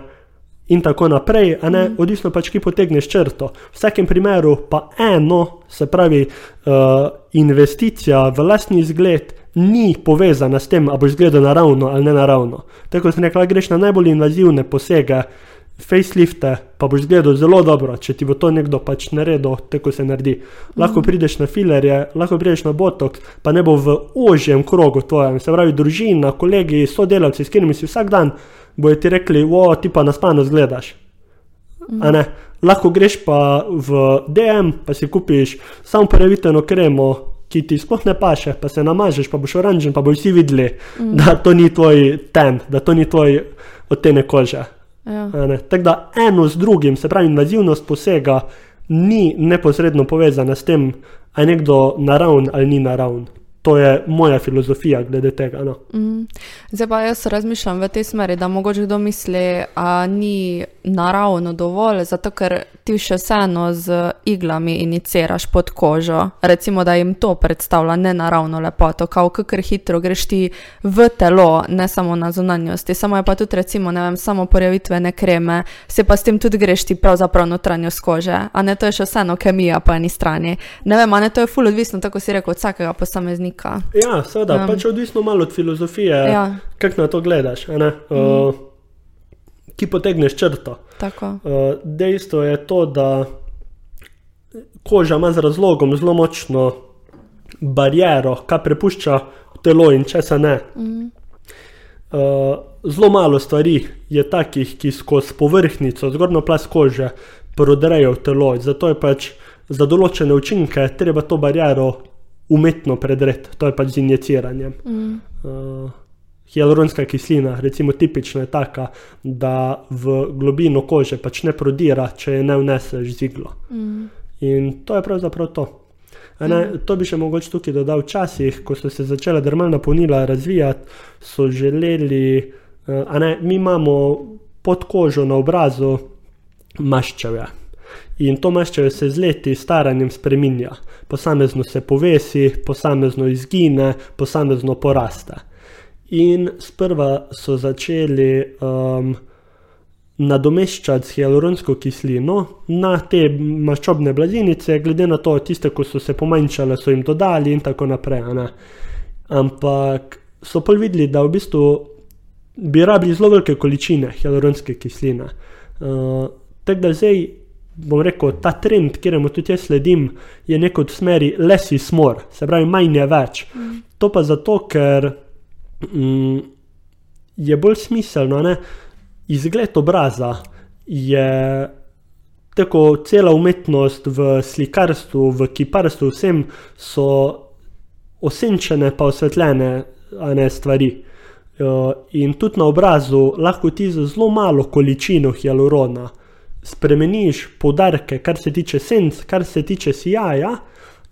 in tako naprej. Mm. Odvisno pač, ki potegneš črto. V vsakem primeru pa eno, se pravi, uh, investicija v lastni izgled. Ni povezana s tem, ali boš gledal naravno ali ne naravno. Tako sem rekel, greš na najbolj invazivne posege, uh, facelifte, pa boš gledal zelo dobro, če ti bo to nekdo pač naredil, tako se naredi. Lahko mm. prideš na filerje, lahko prideš na botok, pa ne bo v ožjem krogu tvojem, se pravi, družina, kolegi, sodelavci, s katerimi si vsak dan, bojo ti rekli, o, ti pa naspano zgledaš. Mm. Lahko greš pa v DM, pa si kupiš samo previteno kremo. Ki ti sploh ne paše, pa se namažeš, pa boš oranžen, pa boš vsi videli, mm. da to ni tvoj ten, da to ni tvoj odtenek kože.
Ja.
Tako da eno z drugim, se pravi, invazivnost posega ni neposredno povezana s tem, ali je nekdo naravn ali ni naravn. To je moja filozofija glede tega. No.
Mm. Zdaj pa jaz razmišljam v tej smeri, da mogoče kdo misli, da ni naravno dovolj, zato ker ti še vseeno z iglami iniciraš pod kožo. Recimo, da jim to predstavlja nenaravno lepoto, kako kar hitro greš ti v telo, ne samo na zunanjosti. Samo je pa tudi, recimo, ne vem, samo porjavitvene kreme, se pa s tem tudi greš ti pravzaprav notranjost kože. A ne to je še vseeno kemija po eni strani. Ne vem, a ne to je ful odvisno, tako si rekel, od vsakega posameznika.
Ja, seveda, um, pač odvisno malo od filozofije, ja. kako na to gledaš. Mm. Uh, ki potegneš črto. Uh, dejstvo je to, da koža ima z razlogom zelo močno bariero, kaj prepušča telo in če se ne. Mm. Uh, zelo malo stvari je takih, ki skozi površnico, zgornjo plast kože, prodrejo v telo. Zato je pač za določene učinke treba to bariero umetno predreti, to je pač z injiciranjem. Mm. Uh, hialuronska kislina, recimo tipična je taka, da v globino kože pač ne prodira, če je ne vneseš z iglo. Mm. In to je pravzaprav to. Ne, mm. to bi še mogoče tukaj dodal. Včasih, ko so se začela dermalna ponila razvijati, so želeli, uh, ne, mi imamo pod kožo na obrazu maščeve. In to maščeve se z leti staranjem spreminja. Posamezno se povesi, posamezno izgine, posamezno poraste. In sprva so začeli um, nadomeščati s hialuronsko kislino na te maščobne blazinice, glede na to, tiste, ki so se pomanjšale, so jim dodali in tako naprej. Ne? Ampak so pa videli, da v bistvu bi rabili zelo velike količine hialuronske kisline. Uh, tako da zdaj, bom rekel, ta trend, kjer mu tudi jaz sledim, je neko v smeri less is more, se pravi, manj je več. Mm. To pa zato, ker mm, je bolj smiselno. Ne? Izgled obraza je tako cela umetnost v slikarstvu, v kiparstvu, vsem so osenčene, pa osvetljene ne, stvari. In tudi na obrazu lahko ti z zelo malo količino hialurona spremeniš podarke, kar se tiče senc, kar se tiče sijaja,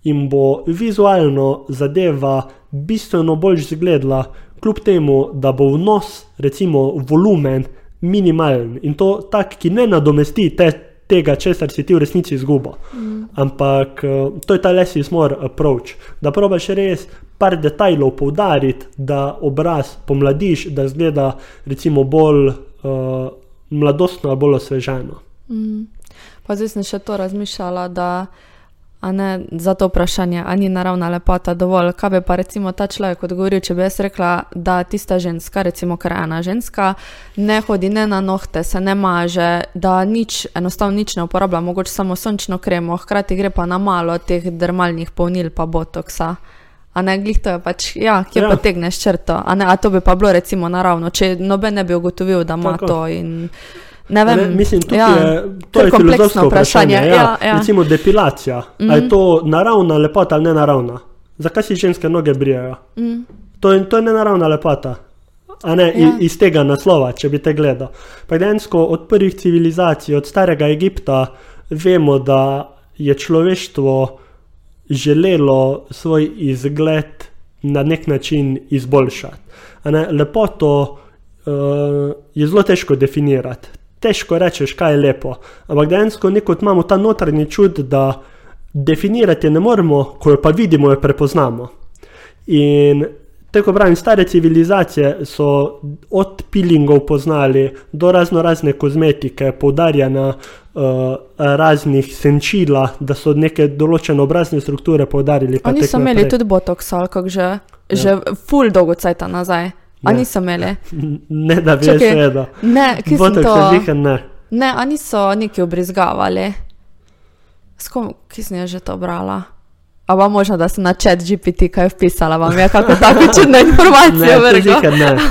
in bo vizualno zadeva bistveno bolj izgledala, kljub temu, da bo vnos, recimo, volumen minimalen in to tak, ki ne nadomesti te, tega, česar si ti v resnici izgubil. Mm. Ampak eh, to je ta less is more approach, da probaš res par detajlov poudariti, da obraz pomladiš, da zgleda recimo bolj uh, mladostno, bolj osveženo.
Mm. Pa zdaj sem še to razmišljala, da ne za to vprašanje, ali ni naravna lepota dovolj. Kaj bi pa recimo ta človek odgovoril, če bi jaz rekla, da tista ženska, recimo kar ena ženska, ne hodi ne na nohte, se ne maže, da nič, enostavno nič ne uporablja, mogoče samo sončno kremo, hkrati gre pa na malo teh dermalnih polnil pa botoksa. A ne, glih to je pač, ja, kje ja. pa tegneš črto. A, ne, a to bi pa bilo recimo naravno, če noben ne bi ugotovil, da ima to in. Ne vem,
ne, mislim, ja, je, to je filozofsko vprašanje. vprašanje. Ja, ja. Ja. Recimo depilacija. Mm -hmm. Je to naravna lepota ali ne naravna? Zakaj si ženske noge brijajo? Mm. To, to je nenaravna lepota. Ne, ja. iz, tega naslova, če bi te gledal. Dejansko od prvih civilizacij, od starega Egipta, vemo, da je človeštvo želelo svoj izgled na nek način izboljšati. Ne, lepoto uh, je zelo težko definirati težko rečeš, kaj je lepo. Ampak dejansko neko imamo ta notranji čud, da definirati ne moremo, ko jo pa vidimo, jo prepoznamo. In tako pravim, stare civilizacije so od pilingov poznali do razno razne kozmetike, poudarjanja uh, raznih senčila, da so neke določene obrazne strukture poudarili.
Oni so imeli tudi botoks, ali že, ja. že full dolgo cajta nazaj. A niso imeli?
Ne, da bi jaz vedel.
Ne, ki so to
že ne.
Ne, oni so neki obrizgavali. Skom, ki sem že to brala? A pa možno, da sem na chat GPT kaj vpisala, vam je kako tako čudna informacija.
ne, zika, ne. Uh,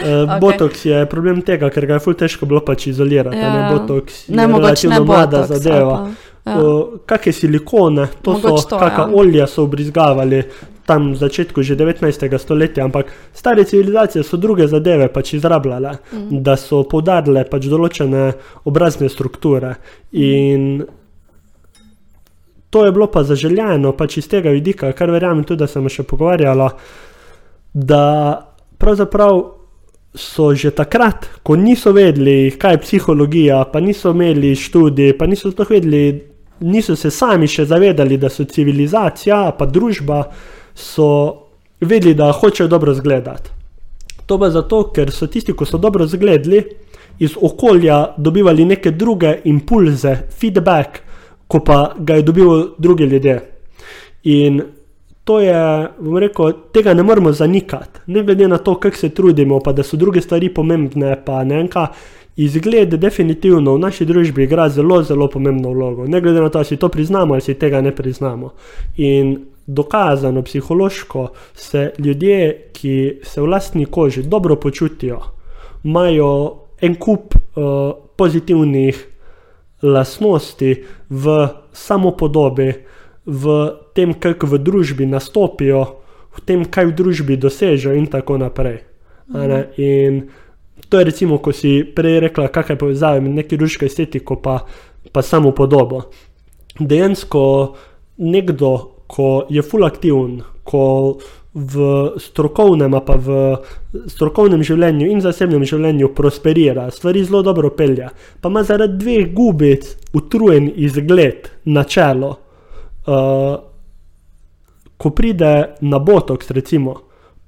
okay. Botox je problem tega, ker ga je ful težko bilo pač izolirati. Ja. Ne, botox
ne, je relativno
mlada zadeva. Ja. Uh, kakšne silikone, to Mogoč so, kakšna ja. olja so obrizgavali tam v začetku že 19. stoletja, ampak stare civilizacije so druge zadeve pač izrabljale, mm. da so podarile pač določene obrazne strukture. In to je bilo pa zaželjeno, pač iz tega vidika, kar verjamem tudi, da sem še pogovarjala, da pravzaprav so že takrat, ko niso vedeli, kaj je psihologija, pa niso imeli študij, pa niso to vedeli, niso se sami še zavedali, da so civilizacija, pa družba, so vedeli, da hočejo dobro izgledati. To pa zato, ker so tisti, ki so dobro izgledali, iz okolja dobivali neke druge impulze, feedback, ko pa ga je dobil drugi ljudje. In to je, bom rekel, tega ne moremo zanikati, ne glede na to, kako se trudimo, pa da so druge stvari pomembne, pa ne vem kaj. Izgled definitivno v naši družbi igra zelo, zelo pomembno vlogo, ne glede na to, ali si to priznamo ali si tega ne priznamo. In dokazano, psihološko se ljudje, ki se v lastni koži dobro počutijo, imajo en kup uh, pozitivnih lastnosti v samopodobi, v tem, kako v družbi nastopijo, v tem, kaj v družbi dosežejo, in tako naprej. Mhm. In to je, recimo, ko si prej rekla, kakšne povezave med neki ruško estetiko pa, pa samo podobo. Dejansko nekdo, ko je full aktiven, ko v strokovnem, pa v strokovnem življenju in zasebnem življenju prosperira, stvari zelo dobro pelje, pa ima zaradi dveh gubic utrujen izgled na čelo. Uh, ko pride na botoks, recimo,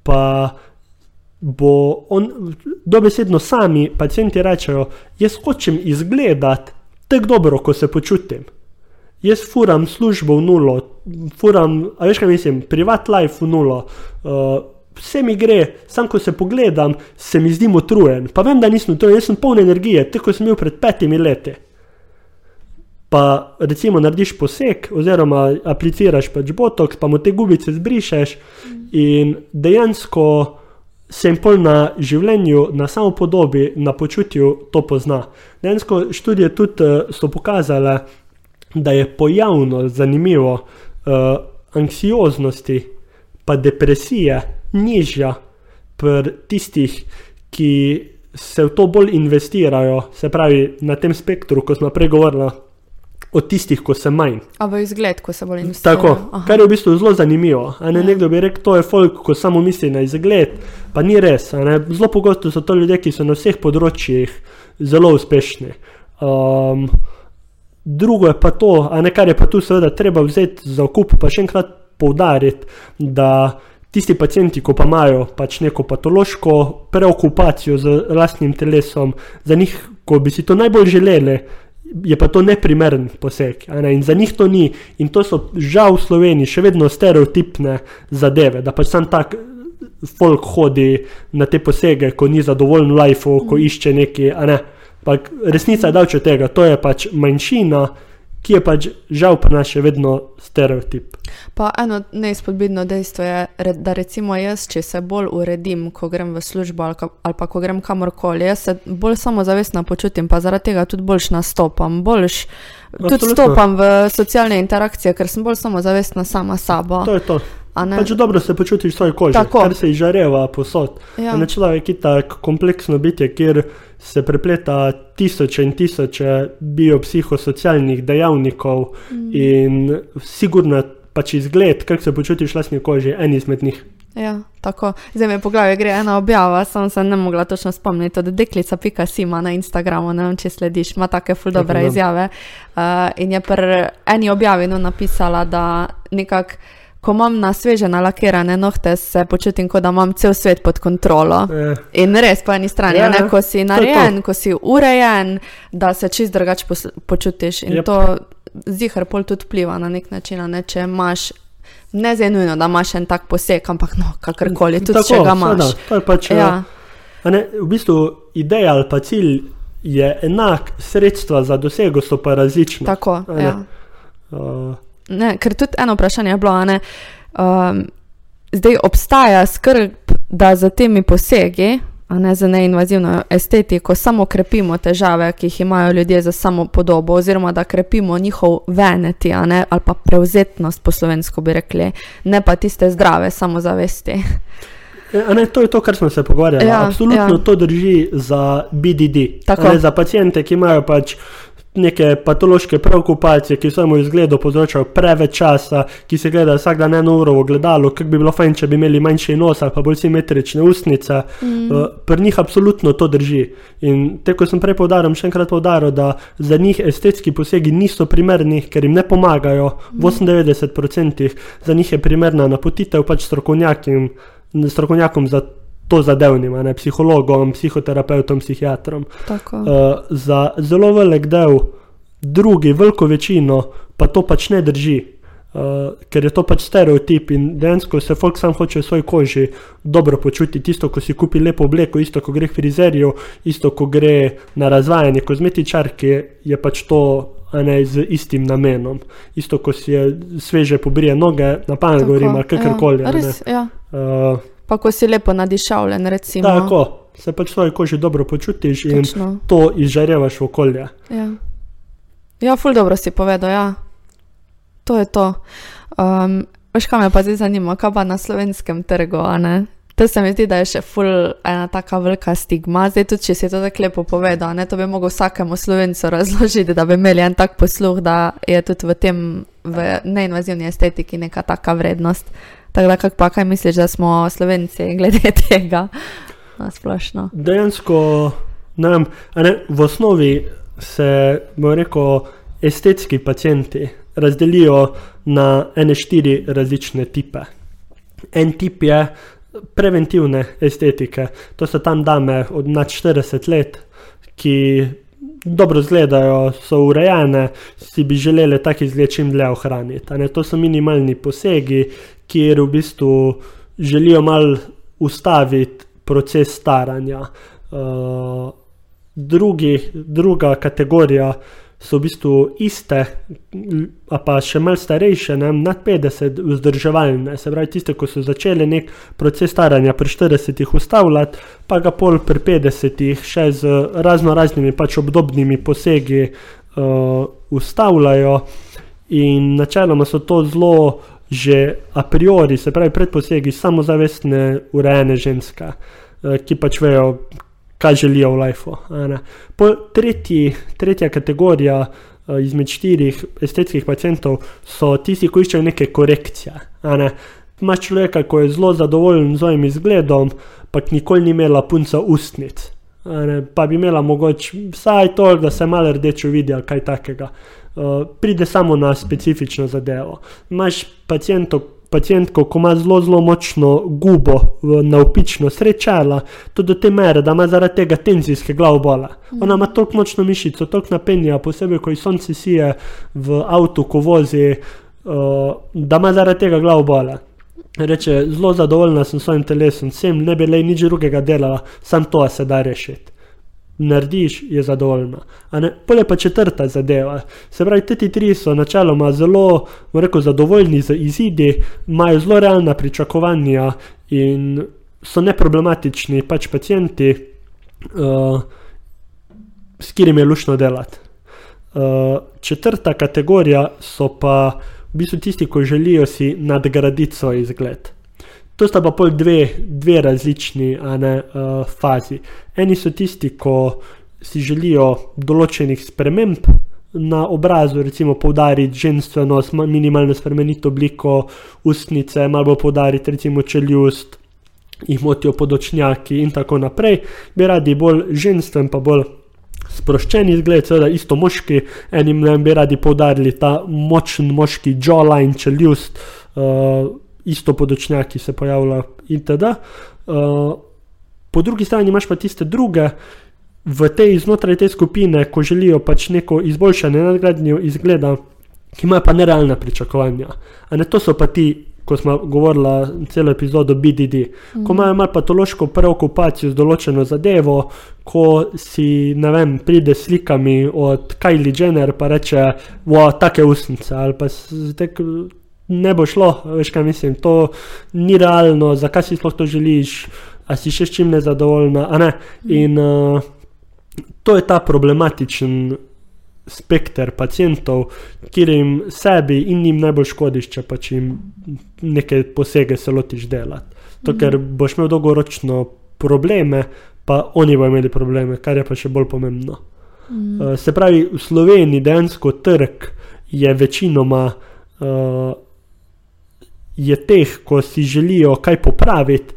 pa bo on, dobesedno sami pacijenti rečejo, jaz hočem izgledati tako dobro, ko se počutim. Jaz furam službo v nulo, furam, a veš kaj mislim, privat life v nulo. Uh, Vse mi gre, samo ko se pogledam, se mi zdi utrujen. Pa vem, da nisem utrujen, jaz sem poln energije, tako kot sem bil pred petimi leti. Pa recimo narediš poseg, oziroma apliciraš pač botox, pa mu te gubice zbrišeš, in dejansko se jim pol na življenju, na samo podobi, na počutju to pozna. Dejansko študije tudi uh, so pokazale, da je pojavno zanimivo, uh, anksioznosti, pa depresije nižja pri tistih, ki se v to bolj investirajo, se pravi na tem spektru, ko smo prej govorili. Od tistih, ko se manj.
A v izgled, ko se bolj investira.
Tako, Aha. kar je v bistvu zelo zanimivo. Ne, ja. Nekdo bi rekel, to je folk, ko samo misli na izgled, pa ni res. Zelo pogosto so to ljudje, ki so na vseh področjih zelo uspešni. Um, Drugo je pa to, a ne kar je pa tu seveda treba vzeti za okup, pa še enkrat poudariti, da tisti pacijenti, ko pa imajo pač neko patološko preokupacijo z lastnim telesom, za njih, ko bi si to najbolj želeli, je pa to neprimeren poseg. Ne? In za njih to ni. In to so žal v Sloveniji še vedno stereotipne zadeve, da pač sam tak. Folk hodi na te posege, ko ni zadovoljen v lifeu, ko išče nekaj, a ne. Pa resnica je daleč od tega, to je pač manjšina, ki je pač žal pa naš še vedno stereotip.
Pa eno neizpodbitno dejstvo je, da recimo jaz, če se bolj uredim, ko grem v službo ali, ali pa ko grem kamorkoli, jaz se bolj samozavestno počutim, pa zaradi tega tudi boljš nastopam, boljš tudi stopam v socialne interakcije, ker sem bolj samozavestna sama sabo.
To je to. Pač dobro se počutiš v svoji koži, Tako. kar se izžareva posod. Ja. Človek je tako kompleksno bitje, kjer se prepleta tisoče in tisoče biopsihosocialnih dejavnikov mm. in sigurno pač izgled, kako se počutiš v lastni koži, en izmed njih.
Ja, tako. Zdaj mi je po glavi gre ena objava, sem se ne mogla točno spomniti, da deklica pika sima na Instagramu, ne vem, če slediš, ima take ful dobre izjave. Uh, in je pri eni objavi no napisala, da nekako ko imam na sveže nalakirane nohte, se počutim, kot da imam cel svet pod kontrolo. Je. In res po eni strani, je, ne, ko si narejen, to to. ko si urejen, da se čist drugače počutiš. In yep. to zihar pol tudi vpliva na nek način, ne, če imaš. Ne zdaj nujno, da imaš en tak poseg, ampak no, kakorkoli, tudi Tako, če ga imaš.
Sada, pač, ja. ne, v bistvu ideja ali pa cilj je enak, sredstva za dosego so pa različna.
Tako, ja. uh, ne, ker tudi eno vprašanje je bilo, da um, zdaj obstaja skrb, da za temi posegi, a ne za neinvazivno estetiko, samo krepimo težave, ki jih imajo ljudje za samo podobo, oziroma da krepimo njihov veneti ne, ali pa prevzetnost, po slovensko bi rekli, ne pa tiste zdrave samozavesti.
Ja, ne, to je to, kar smo se pogovarjali. Ja, Absolutno ja. to drži za BDD. Ne, za pacijente, ki imajo pač neke patološke preokupacije, ki samo izgledu povzročajo preveč časa, ki se gleda vsak dan eno uro v gledalu, kako bi bilo fajn, če bi imeli manjši nos ali pa bolj simetrične ustnice. Mm. Uh, pri njih absolutno to drži. In te, ko sem prej povdaril, še enkrat povdaril, da za njih estetski posegi niso primerni, ker jim ne pomagajo, mm. v 98% za njih je primerna napotitev pač strokovnjakom, strokovnjakom za to zadevnim, ne psihologom, psihoterapeutom, psihiatrom. Uh, za zelo velik del, drugi, veliko večino, pa to pač ne drži. Uh, ker je to pač stereotip in dejansko se folk sam hoče v svoji koži dobro počutiti, isto ko si kupi lepo obleko, isto ko gre k frizerju, isto ko gre na razvajanje kozmetičarke, je pač to ne z istim namenom. Isto ko si je sveže pobrije noge, na pamet govorim, ali kakorkoli.
Ja, uh, Pa ko si lepo nadišavljen, recimo.
Tako, se pač v svoji koži dobro počutiš in Točno. to izžarevaš v okolje.
Ja, ja ful dobro si povedal, ja. To je to. Um, veš, kaj me pa zdaj zanima, kaj pa na slovenskem trgu, a ne? To se mi zdi, da je še ful ena taka velika stigma. Zdaj tudi, če si to tako lepo povedal, ne? to bi mogel vsakemu slovencu razložiti, da bi imeli en tak posluh, da je tudi v tem, v neinvazivni estetiki neka taka vrednost. Tako da, kak pa, kaj misliš, da smo slovenci glede tega na splošno?
Dejansko, ne vem, ne, v osnovi se, bomo rekel, estetski pacijenti razdelijo na ene štiri različne tipe. En tip je preventivne estetike, to so tam dame od nad 40 let, ki dobro izgledajo, so urejene, si bi želeli tak izgled čim dlje ohraniti. To so minimalni posegi, kjer v bistvu želijo malo ustaviti proces staranja. Uh, drugi, druga kategorija so v bistvu iste, pa še malo starejše, ne, nad 50, vzdrževalne. Se pravi, tiste, ki so začeli nek proces staranja pri 40-ih ustavljati, pa ga pol pri 50-ih še z razno raznimi pač obdobnimi posegi uh, ustavljajo. In načeloma so to zelo že a priori, se pravi, pred posegi, samozavestne, urejene ženske, uh, ki pač vejo, kaj želijo v lifeu. Tretji, tretja kategorija uh, izmed štirih estetskih pacijentov so tisti, ki iščejo neke korekcije. Ne? Imaš človeka, ki je zelo zadovoljen z svojim izgledom, pa nikoli ni imela punca ustnic. Pa bi imela mogoče vsaj to, da se malo rdečo vidi ali kaj takega. Uh, pride samo na specifično zadevo. Imáš pacijentov pacijentko, ko ima zelo, zelo močno gubo na upično srečala, to do te mere, da ima zaradi tega tenzijske glavobola. Ona ima toliko močno mišico, toliko napenja, posebej, ko ji sonce sije v avtu, ko vozi, uh, da ima zaradi tega glavobola. Reče, zelo zadovoljna sem s svojim telesom, sem ne bi le nič drugega delala, sam to se da rešiti narediš, je zadovoljna. Pole pa četrta zadeva. Se pravi, ti tri so načeloma zelo, rekel, zadovoljni z izidi, imajo zelo realna pričakovanja in so neproblematični pač pacijenti, uh, s katerimi je lušno delati. Uh, četrta kategorija so pa v bistvu tisti, ki želijo si nadgraditi svoj izgled. To sta pa pol dve, dve različni ne, uh, fazi. Eni so tisti, ki si želijo določenih sprememb na obrazu, recimo poudariti ženskost, minimalno spremeniti obliko ustnice, malo poudariti recimo čeljust, jih motijo podočnjaki in tako naprej. Bi radi bolj ženskost, pa bolj. Sproščeni izgled, seveda isto moški, enim bi radi poudarili ta močen moški jawline, čeljust, uh, isto podočnjaki se pojavlja itd. Uh, po drugi strani imaš pa tiste druge v tej znotraj te skupine, ko želijo pač neko izboljšanje nadgradnjo izgleda, ki imajo pa nerealna pričakovanja. A ne to so pa ti, ko smo govorili celo epizodo BDD, mm. ko imajo malo patološko preokupacijo z določeno zadevo, ko si, ne vem, pride slikami od Kylie Jenner pa reče, wow, take usnice ali pa tek, ne bo šlo, veš kaj mislim, to ni realno, zakaj si sploh to želiš, a si še s čim nezadovoljna. Ne? In uh, to je ta problematičen spekter pacijentov, kjer jim sebi in jim najbolj škodiš, če pač jim nekaj posege se lotiš delati. To, ker boš imel dolgoročno probleme, pa oni bodo imeli probleme, kar je pa še bolj pomembno.
Mm.
Uh, se pravi, v Sloveniji dejansko trg je večinoma uh, je teh, ko si želijo kaj popraviti,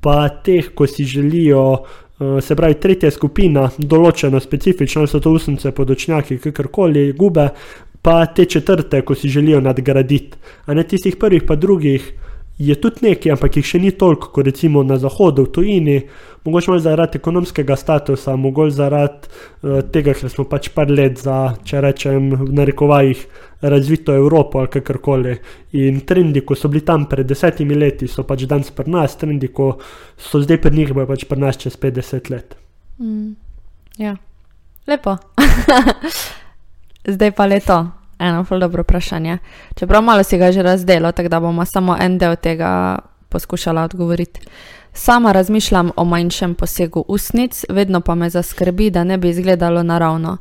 pa teh, ko si želijo, uh, se pravi, tretja skupina, določeno specifično, ali so to usnice, podočnjaki, kakorkoli, gube, pa te četrte, ko si želijo nadgraditi. A ne tistih prvih, pa drugih je tudi nekaj, ampak jih še ni toliko, kot recimo na zahodu, v tujini, mogoče malo zaradi ekonomskega statusa, mogoče zaradi uh, tega, ker smo pač par let za, če rečem, v narekovajih, razvito Evropo ali kakorkoli. In trendi, ko so bili tam pred desetimi leti, so pač danes pri nas, trendi, ko so zdaj pri njih, bojo pač pri nas čez 50 let.
Mm. Ja, lepo. Zdaj pa le to. Eno zelo dobro vprašanje. Čeprav malo si ga že razdelil, tako da bomo samo en del tega poskušali odgovoriti. Sama razmišljam o manjšem posegu usnic, vedno pa me zaskrbi, da ne bi izgledalo naravno.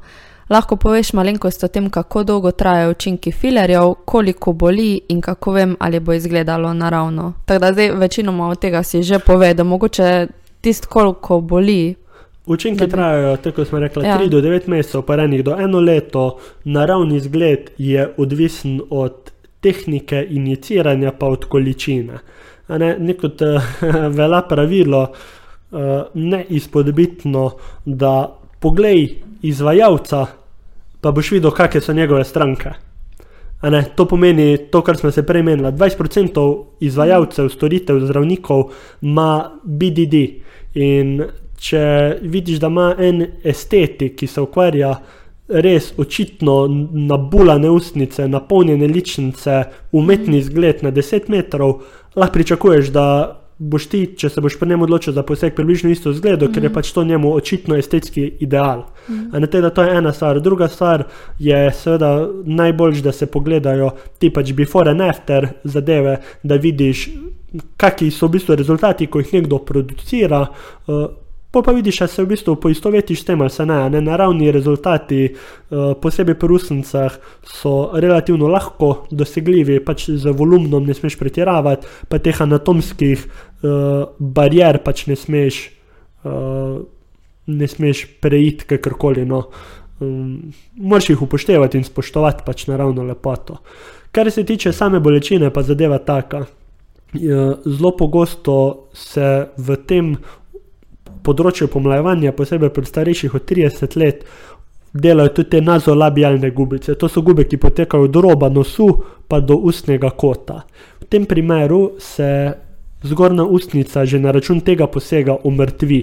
Lahko poveš malenkost o tem, kako dolgo trajajo učinki filerjev, koliko boli in kako vem, ali bo izgledalo naravno. Tako da zdaj večinoma od tega si že povedal, mogoče tisto, koliko boli,
Učinki trajajo, tako kot smo rekli,
Ja.
3 do 9 mesecev, pa enih do eno leto. Naravni izgled je odvisen od tehnike injiciranja, pa od količine. A Ne, neko uh, velja pravilo, uh, neizpodbitno, da poglej izvajalca, pa boš videl, kakšne so njegove stranke. A Ne, to pomeni to, kar smo se prej menili. 20% izvajalcev, storitev, zdravnikov ima BDD. In če vidiš, da ima en estetik, ki se ukvarja res očitno nabulane ustnice, napolnjene ličnice, umetni izgled na 10 metrov, lahko pričakuješ, da boš ti, če se boš pri njem odločil za poseg, približno isto zgledo, ker je pač to njemu očitno estetski ideal. A ne teda, to je ena stvar. Druga stvar je seveda najboljš, da se pogledajo ti pač before and after zadeve, da vidiš, kakšni so v bistvu rezultati, ko jih nekdo producira. Uh, Pol pa vidiš, da se v bistvu poistovetiš s tem, ali se ne. ne. Naravni rezultati, uh, posebej pri usnicah, so relativno lahko dosegljivi, pač z volumnom ne smeš pretiravati, pa teh anatomskih uh, barijer pač ne smeš, uh, ne smeš preiti kakorkoli. No. Um, Moraš jih upoštevati in spoštovati pač naravno lepoto. Kar se tiče same bolečine, pa zadeva taka. Zelo pogosto se v tem področju pomlajevanja, posebej pri starejših od 30 let, delajo tudi te nazolabialne gubice. To so gube, ki potekajo od roba nosu pa do ustnega kota. V tem primeru se zgornja ustnica že na račun tega posega umrtvi.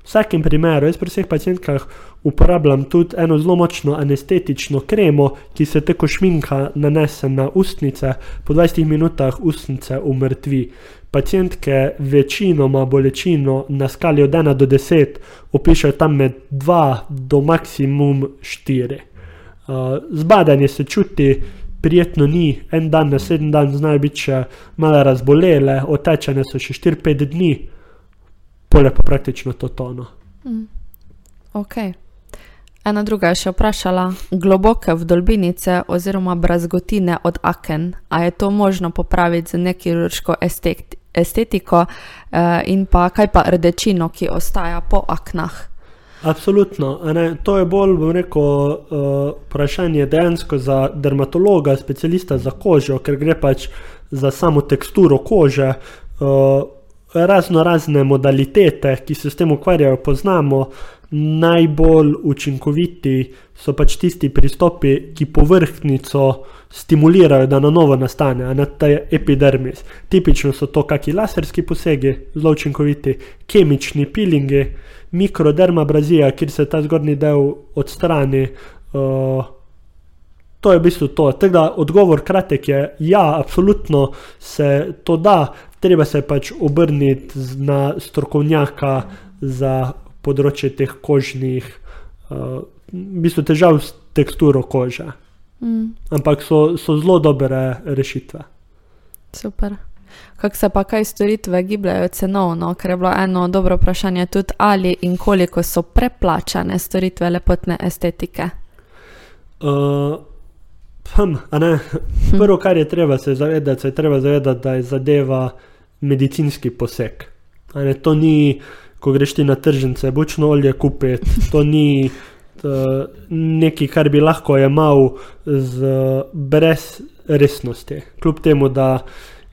V vsakem primeru, jaz pri vseh pacientkah uporabljam tudi eno zelo močno anestetično kremo, ki se tako šminka nanese na ustnice, po 20 minutah ustnice umrtvi. Pacijentke večinoma bolečino na skali od 1 do 10 opišajo tam med 2 do maksimum 4. Uh, zbadanje se čuti, prijetno ni, en dan, naslednji dan znajo biti še malo razbolele, otečene so še 4-5 dni, pole pa praktično to tono.
Ok. Ena druga je še vprašala, globoke vdolbinice oziroma brazgotine od aken, a je to možno popraviti z nekirurško estet, estetiko eh, in pa kaj pa rdečino, ki ostaja po aknah.
Absolutno. Ne, to je bolj, bom rekel, uh, vprašanje dejansko za dermatologa, specialista za kožo, ker gre pač za samo teksturo kože. Uh, razno razne modalitete, ki se s tem ukvarjajo, poznamo. Najbolj učinkoviti so pač tisti pristopi, ki povrhnjico stimulirajo, da na novo nastane, a ne ta epidermis. Tipično so to kakšni laserski posegi, zelo učinkoviti, kemični pilingi, mikrodermabrazija, kjer se ta zgornji del odstrani. Uh, to je v bistvu to. Tako da odgovor kratek je: ja, absolutno se to da, treba se pač obrniti na strokovnjaka za področje teh kožnih, uh, v bistvu težav s teksturo kože.
Mm,
Ampak so, so zelo dobre rešitve.
super. Kako se pa kaj storitve gibljajo cenovno, ker je bilo eno dobro vprašanje tudi, ali in koliko so preplačane storitve lepotne estetike.
Uh, hm, ne, prvo, kar je treba se zavedati, se je treba zavedati, da je zadeva medicinski poseg. Ne, to ni, ko greš ti na tržnice, bučno olje kupiti, to ni uh, nekaj, kar bi lahko imel z, brez resnosti. Kljub temu, da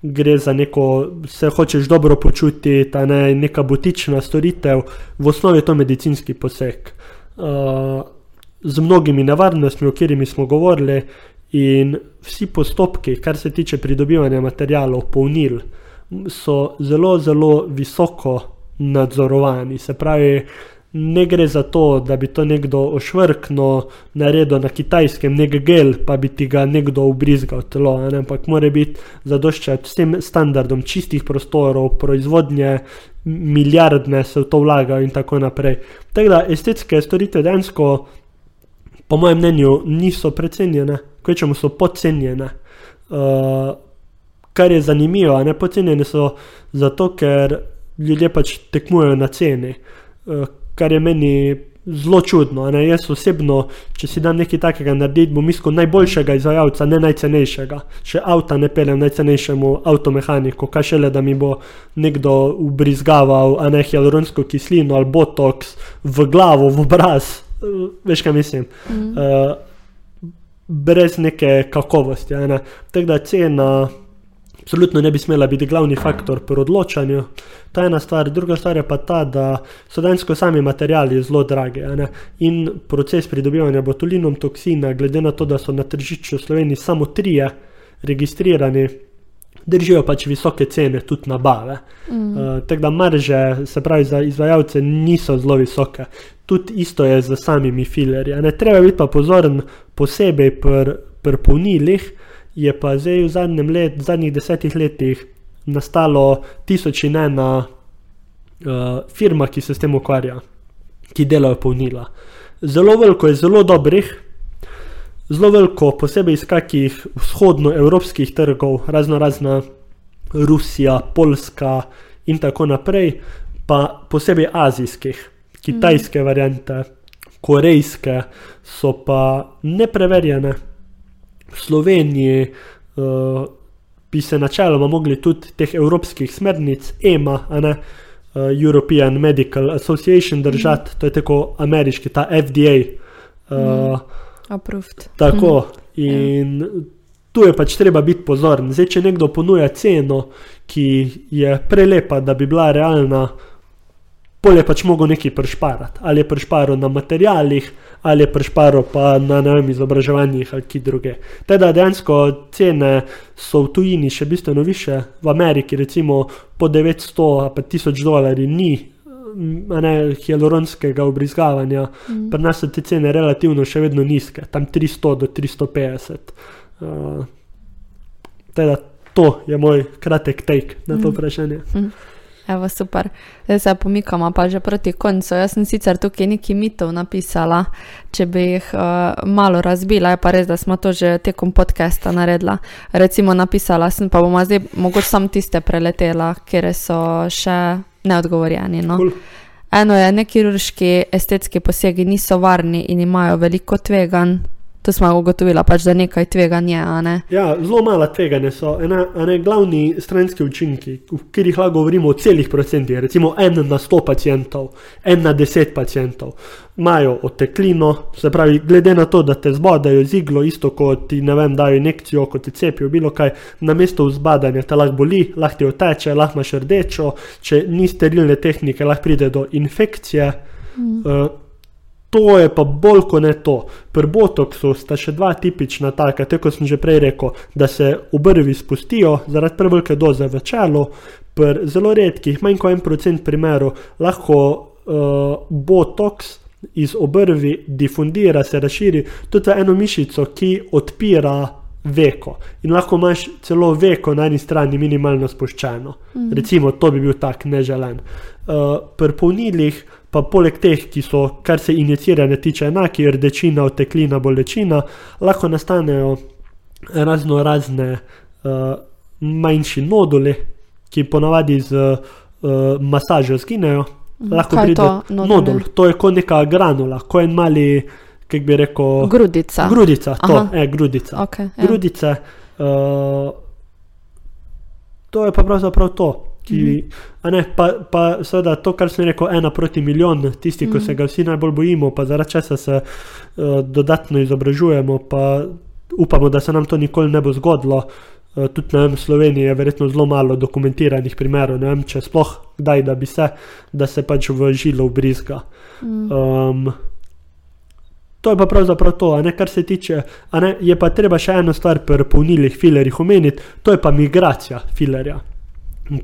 gre za neko, se hočeš dobro počutiti, ta ne, neka butična storitev, v osnovi je to medicinski poseg. Uh, z mnogimi nevarnostmi, o katerimi smo govorili, in vsi postopki, kar se tiče pridobivanja materijalov, polnil, so zelo, zelo visoko nadzorovani. Se pravi, ne gre za to, da bi to nekdo ošvrkno naredil na kitajskem, nek gel, pa bi ti ga nekdo ubrizgal telo, ne? ampak mora biti zadoščati vsem standardom čistih prostorov, proizvodnje, milijardne se v to vlagajo in tako naprej. Tako da estetske storitve dejansko, po mojem mnenju, niso precenjene, kvečemu so podcenjene. Uh, kar je zanimivo, ne podcenjene so zato, ker ljudje pač tekmujejo na ceni. Uh, kar je meni zelo čudno. Ne? Jaz osebno, če si dam nekaj takega narediti, bom iskal najboljšega izvajalca, ne najcenejšega. Še avta ne pelem najcenejšemu avtomehaniku, kaj šele da mi bo nekdo ubrizgaval ne hialuronsko kislino ali botox v glavo, v obraz. Veš, kaj mislim. Mm. Uh, brez neke kakovosti. Ne? Tako da cena absolutno ne bi smela biti glavni faktor pri odločanju. To je ena stvar, druga stvar je pa ta, da so dejansko sami materiali zelo dragi. In proces pridobivanja botulinom toksina, glede na to, da so na tržišču v Sloveniji samo trije registrirani. Držijo pač visoke cene, tudi nabave. Mm. Uh, Tako da marže, se pravi, za izvajalce niso zelo visoke. Tudi isto je z samimi filerji. Ne treba biti pa pozoren posebej pri pr polnilih, je pa zdaj v zadnjem let, zadnjih desetih letih nastalo tisoč in ena uh, firma, ki se s tem ukvarja, ki delajo polnila. Zelo veliko je zelo dobrih, zelo veliko, posebej iz kakih vzhodnoevropskih trgov, razno razna Rusija, Poljska in tako naprej, pa posebej azijskih, kitajske mm. variante, korejske, so pa nepreverjene. V Sloveniji uh, bi se načeloma mogli tudi teh evropskih smernic, EMA, ne, uh, European Medical Association, držati, mm. to je tako ameriški, ta FDA. Uh, eh, mm.
Approved.
Tako. Mm. In yeah. tu je pač treba biti pozoren. Zdaj, če nekdo ponuja ceno, ki je prelepa, da bi bila realna, polje pač mogo nekaj prešparati. Ali je prešparal na materialih, ali je prešparal pa na vem, izobraževanjih ali ki druge. Teda dejansko cene so v tujini še bistveno više, v Ameriki recimo po 900 pa 1000 dolarji ni. Ne, hialuronskega obrizgavanja, mm. pri nas so te cene relativno še vedno nizke, tam 300 do 350. Uh, teda, to je moj kratek take na to mm. vprašanje. Mm.
Evo, super. Zdaj se pomikamo pa že proti koncu. Jaz sem sicer tukaj nekaj mitov napisala, če bi jih uh, malo razbila, je pa res, da smo to že tekom podcasta naredila. Recimo napisala sem, pa bomo zdaj mogoče sam tiste preletela, kjer so še neodgovorjeni. No. Cool. Eno je, nekirurški estetski posegi niso varni in imajo veliko tveganj, To smo ugotovili, pač, da nekaj tveganja. Ne?
Ja, zelo malo tveganja so. Ena, ena glavni stranski učinki, v katerih lahko govorimo o celih procentih, recimo en na sto pacijentov, en na deset pacijentov, imajo oteklino, se pravi, glede na to, da te zbodajo z iglo, isto kot ti ne vem, dajo injekcijo, kot ti cepijo, bilo kaj, na mesto vzbadanja te lahko boli, lahko ti oteče, lahko imaš rdečo, če ni sterilne tehnike, lahko pride do infekcije. Mm. Uh, To je pa bolj kot ne to. Pri botoksu sta še dva tipična taka, tako kot sem že prej rekel, da se obrvi spustijo zaradi prevelike doze v čelu, pri zelo redkih, manj kot en procent primerov, lahko uh, botoks iz obrvi difundira, se razširi tudi v eno mišico, ki odpira veko. In lahko imaš celo veko na eni strani minimalno spuščeno. Mm. Recimo, to bi bil tak neželen. Uh, pri polnilih pa poleg teh, ki so, kar se injiciranja tiče, enaki, rdečina, oteklina, bolečina, lahko nastanejo razno razne uh, manjši noduli, ki ponavadi z uh, masažo zginejo. Mhm. Lahko
Kaj pride to,
nodul, to je kot neka granula, kot en mali, kako bi rekel,
grudica.
Grudica, to je grudica.
Okay,
ja. Grudice. Uh, to je pa pravzaprav to ki, a ne, pa, pa seveda to, kar sem rekel, ena proti milijon, tisti, ko se ga vsi najbolj bojimo, pa zaradi česa se uh, dodatno izobražujemo, pa upamo, da se nam to nikoli ne bo zgodilo. Uh, tudi na Sloveniji je verjetno zelo malo dokumentiranih primerov, ne vem, če sploh kdaj, da bi se, da se pač v žilo ubrizga. Um, to je pa pravzaprav to, ne kar se tiče, ne, je pa treba še eno stvar pri polnilih filerjih omeniti, to je pa migracija filerja.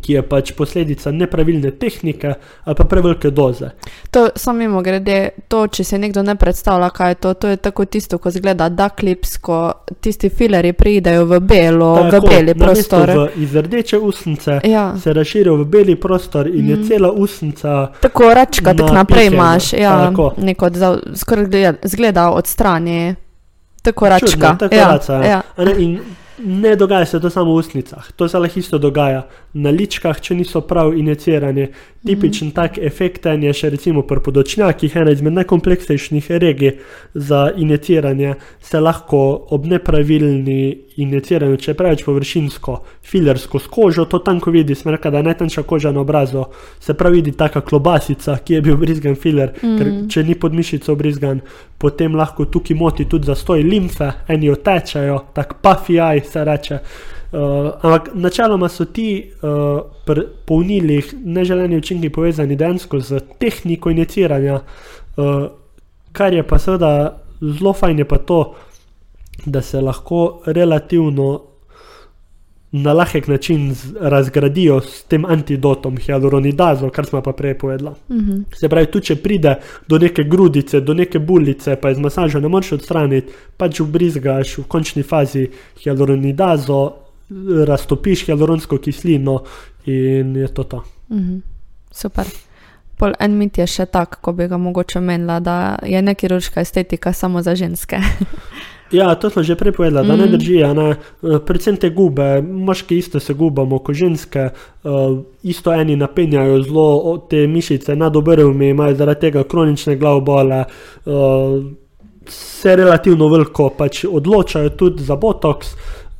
Ki je pač posledica nepravilne tehnike ali pa prevelike doze.
To samo mimo grede, to, če se nekdo ne predstavlja, kaj je to, to je tako tisto, ko zgleda Ducklips, ko tisti filerji pridejo v belo, v
Tako,
beli
namesto
prostor.
V, iz rdeče usnice
Ja.
se razširijo v beli prostor in mm. je cela usnica.
Tako račka, tako naprej
Napihnjena,
imaš, ja,
tako.
neko za- skoraj gleda- zgleda od strani. Tako račka.
Čudno, tako
ja,
raca,
ja.
Ne, in ne dogaja se to samo v usnicah, to se lahko isto dogaja na ličkah, če niso prav injicirani. Tipičen mm. tak efekt je še recimo pri podočnjakih, ena izmed najkompleksnejših regij za injiciranje, se lahko ob nepravilni injiciranju, če je preveč površinsko, filersko s kožo, to tanko vidi, sem rekel, da je najtanjša koža na obrazu, se pravi vidi taka klobasica, ki je bil brizgan filer, mm. ker če ni pod mišico brizgan, potem lahko tukaj moti tudi zastoj limfe, eni otečajo, tak puffy eye se reče. Uh, ampak načeloma so ti uh, pri polnilih neželeni učinki povezani dejansko z tehniko injiciranja, uh, kar je pa seveda zelo fajn, je pa to, da se lahko relativno na lahek način razgradijo s tem antidotom, hialuronidazo, kar smo pa prej povedali.
Mhm.
Se pravi, tu če pride do neke grudice, do neke bulice, pa iz masaža ne moreš odstraniti, pač vbrizgaš v končni fazi hialuronidazo, raztopiš hialuronsko kislino in je to to.
Mhm. Super. Pol en mit je še tak, ko bi ga mogoče menila, da je ne kirurška estetika samo za ženske.
Ja, to smo že prej povedali, da ne
Mhm.
drži. Ne? Eh, Predvsem te gube, moški isto se gubamo kot ženske, uh, isto eni napenjajo zelo te mišice nad obrvmi, imajo zaradi tega kronične glavobole, uh, se relativno veliko pač odločajo tudi za botoks,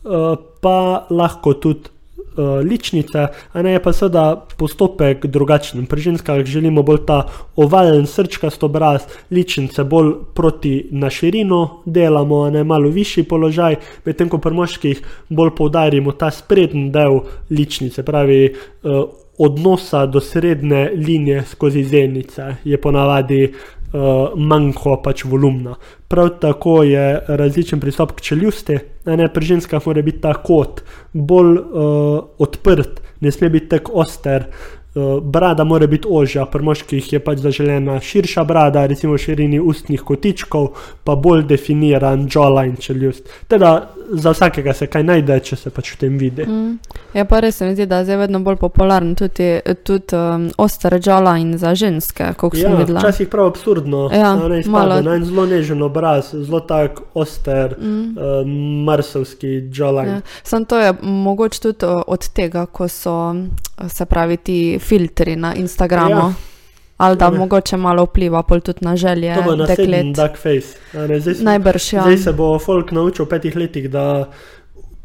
uh, pa lahko tudi. Uh, ličnice, a ne je pa seveda postopek drugačen. Pri ženskah želimo bolj ta ovalen, srčkast obraz, ličnice bolj proti na širino delamo, a ne malo višji položaj, medtem ko pri moških bolj poudarimo ta sprednji del ličnice, pravi uh, odnosa do srednje linije skozi zenice, je ponavadi manjko pač volumna. Prav tako je različen pristop k čeljusti, ne pri ženskah mora biti ta kot bolj uh, odprt, ne sme biti tako oster. Brada mora biti ožja, pri moških je pač zaželena širša brada, recimo širini ustnih kotičkov, pa bolj definiran jawline čeljust. Teda za vsakega se kaj najde, če se pač v tem vidi.
Mm. Ja, pa res se mi zdi, da je zdaj vedno bolj popularen tudi, tudi um, oster jawline za ženske, kot sem
Ja,
videla.
včasih prav absurdno,
Ja,
ne izpade na en zelo nežen obraz, zelo tak oster,
Mm.
uh, marsovski jawline.
Ja. Sam to je mogoče tudi od tega, ko so se pravi ti filtri na Instagramu.
Ja.
Ali da
ne.
mogoče malo vpliva tudi na želje
To bo naslednji duck face. Ne, zdaj, se-
Najbrž, ja.
zdaj se bo folk naučil v petih letih, da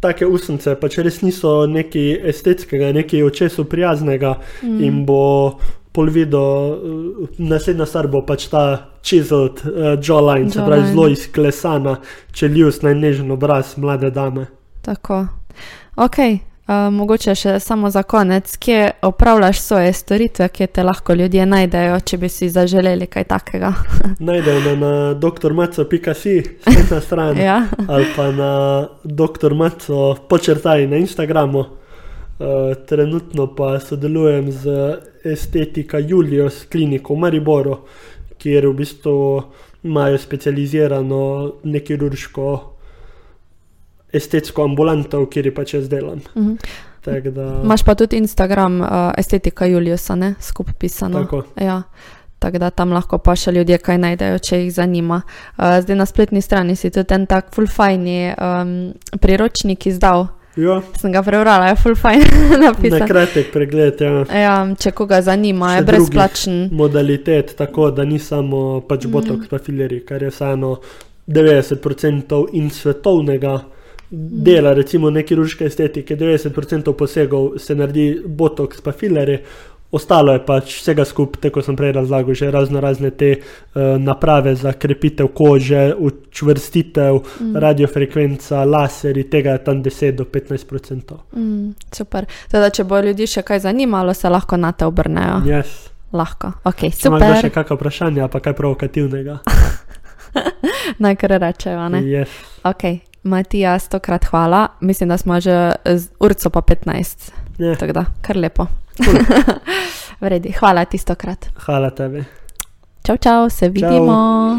take usnice pač res niso nekaj estetskega, nekaj očesu prijaznega mm. in bo pol videl, naslednja stvar bo pač ta chiseled uh, jawline, se pravi zelo izklesana čeljust, najnežen obraz mlade dame.
Tako. Ok, mogoče še samo za konec, kje opravljaš svoje storitve, kje te lahko ljudje najdejo, če bi si zaželeli kaj takega.
Najdejo me na drmaco.si, spletna stran.
ja.
ali pa na dr. Maco počrtaj na Instagramu. Uh, trenutno pa sodelujem z estetika Julius kliniko v Mariboru, kjer v bistvu imajo specializirano nekirurško estetsko ambulanto, kjer je pač jaz delam.
Mhm.
Tak da,
Imaš pa tudi Instagram, uh, estetika Juliusa, ne skupaj pisano.
tako.
Ja. Tako da tam lahko pa še ljudje kaj najdejo, če jih zanima. Uh, zdaj na spletni strani si tudi en tak fulfajni um, priročnik izdal.
Ja,
Sem ga prebrala, je fulfajn
na
napisan.
kratek pregled, ja.
Ja, če koga zanima, je
Še
brezplačen.
modalitet, tako da ni samo pač
Mhm.
botox, pa fileri, kar je vseeno 90% in svetovnega dela, recimo ne kirurške estetike, 90% posegov se naredi botoks pa fileri. Ostalo je pač vsega skupaj, tako sem prej razlagal, že razno razne te uh, naprave za krepitev kože, učvrstitev, mm. radiofrekvenca, laseri, tega je tam 10 do 15 odstotkov.
Mm, super. Teda, če bo ljudi še kaj zanimalo, se lahko na te obrnejo.
Yes.
Lahko. Okay,
Če imaš še kakšno vprašanje, pa kaj provokativnega.
Naj kar rečejo. ne?
Yes.
Ok, Matija, stokrat hvala. Mislim, da smo že z urco pa 15.
Ja,
Tako da, kar lepo. Vredi, hvala ti stokrat.
hvala tebi.
Čau, čau, se vidimo.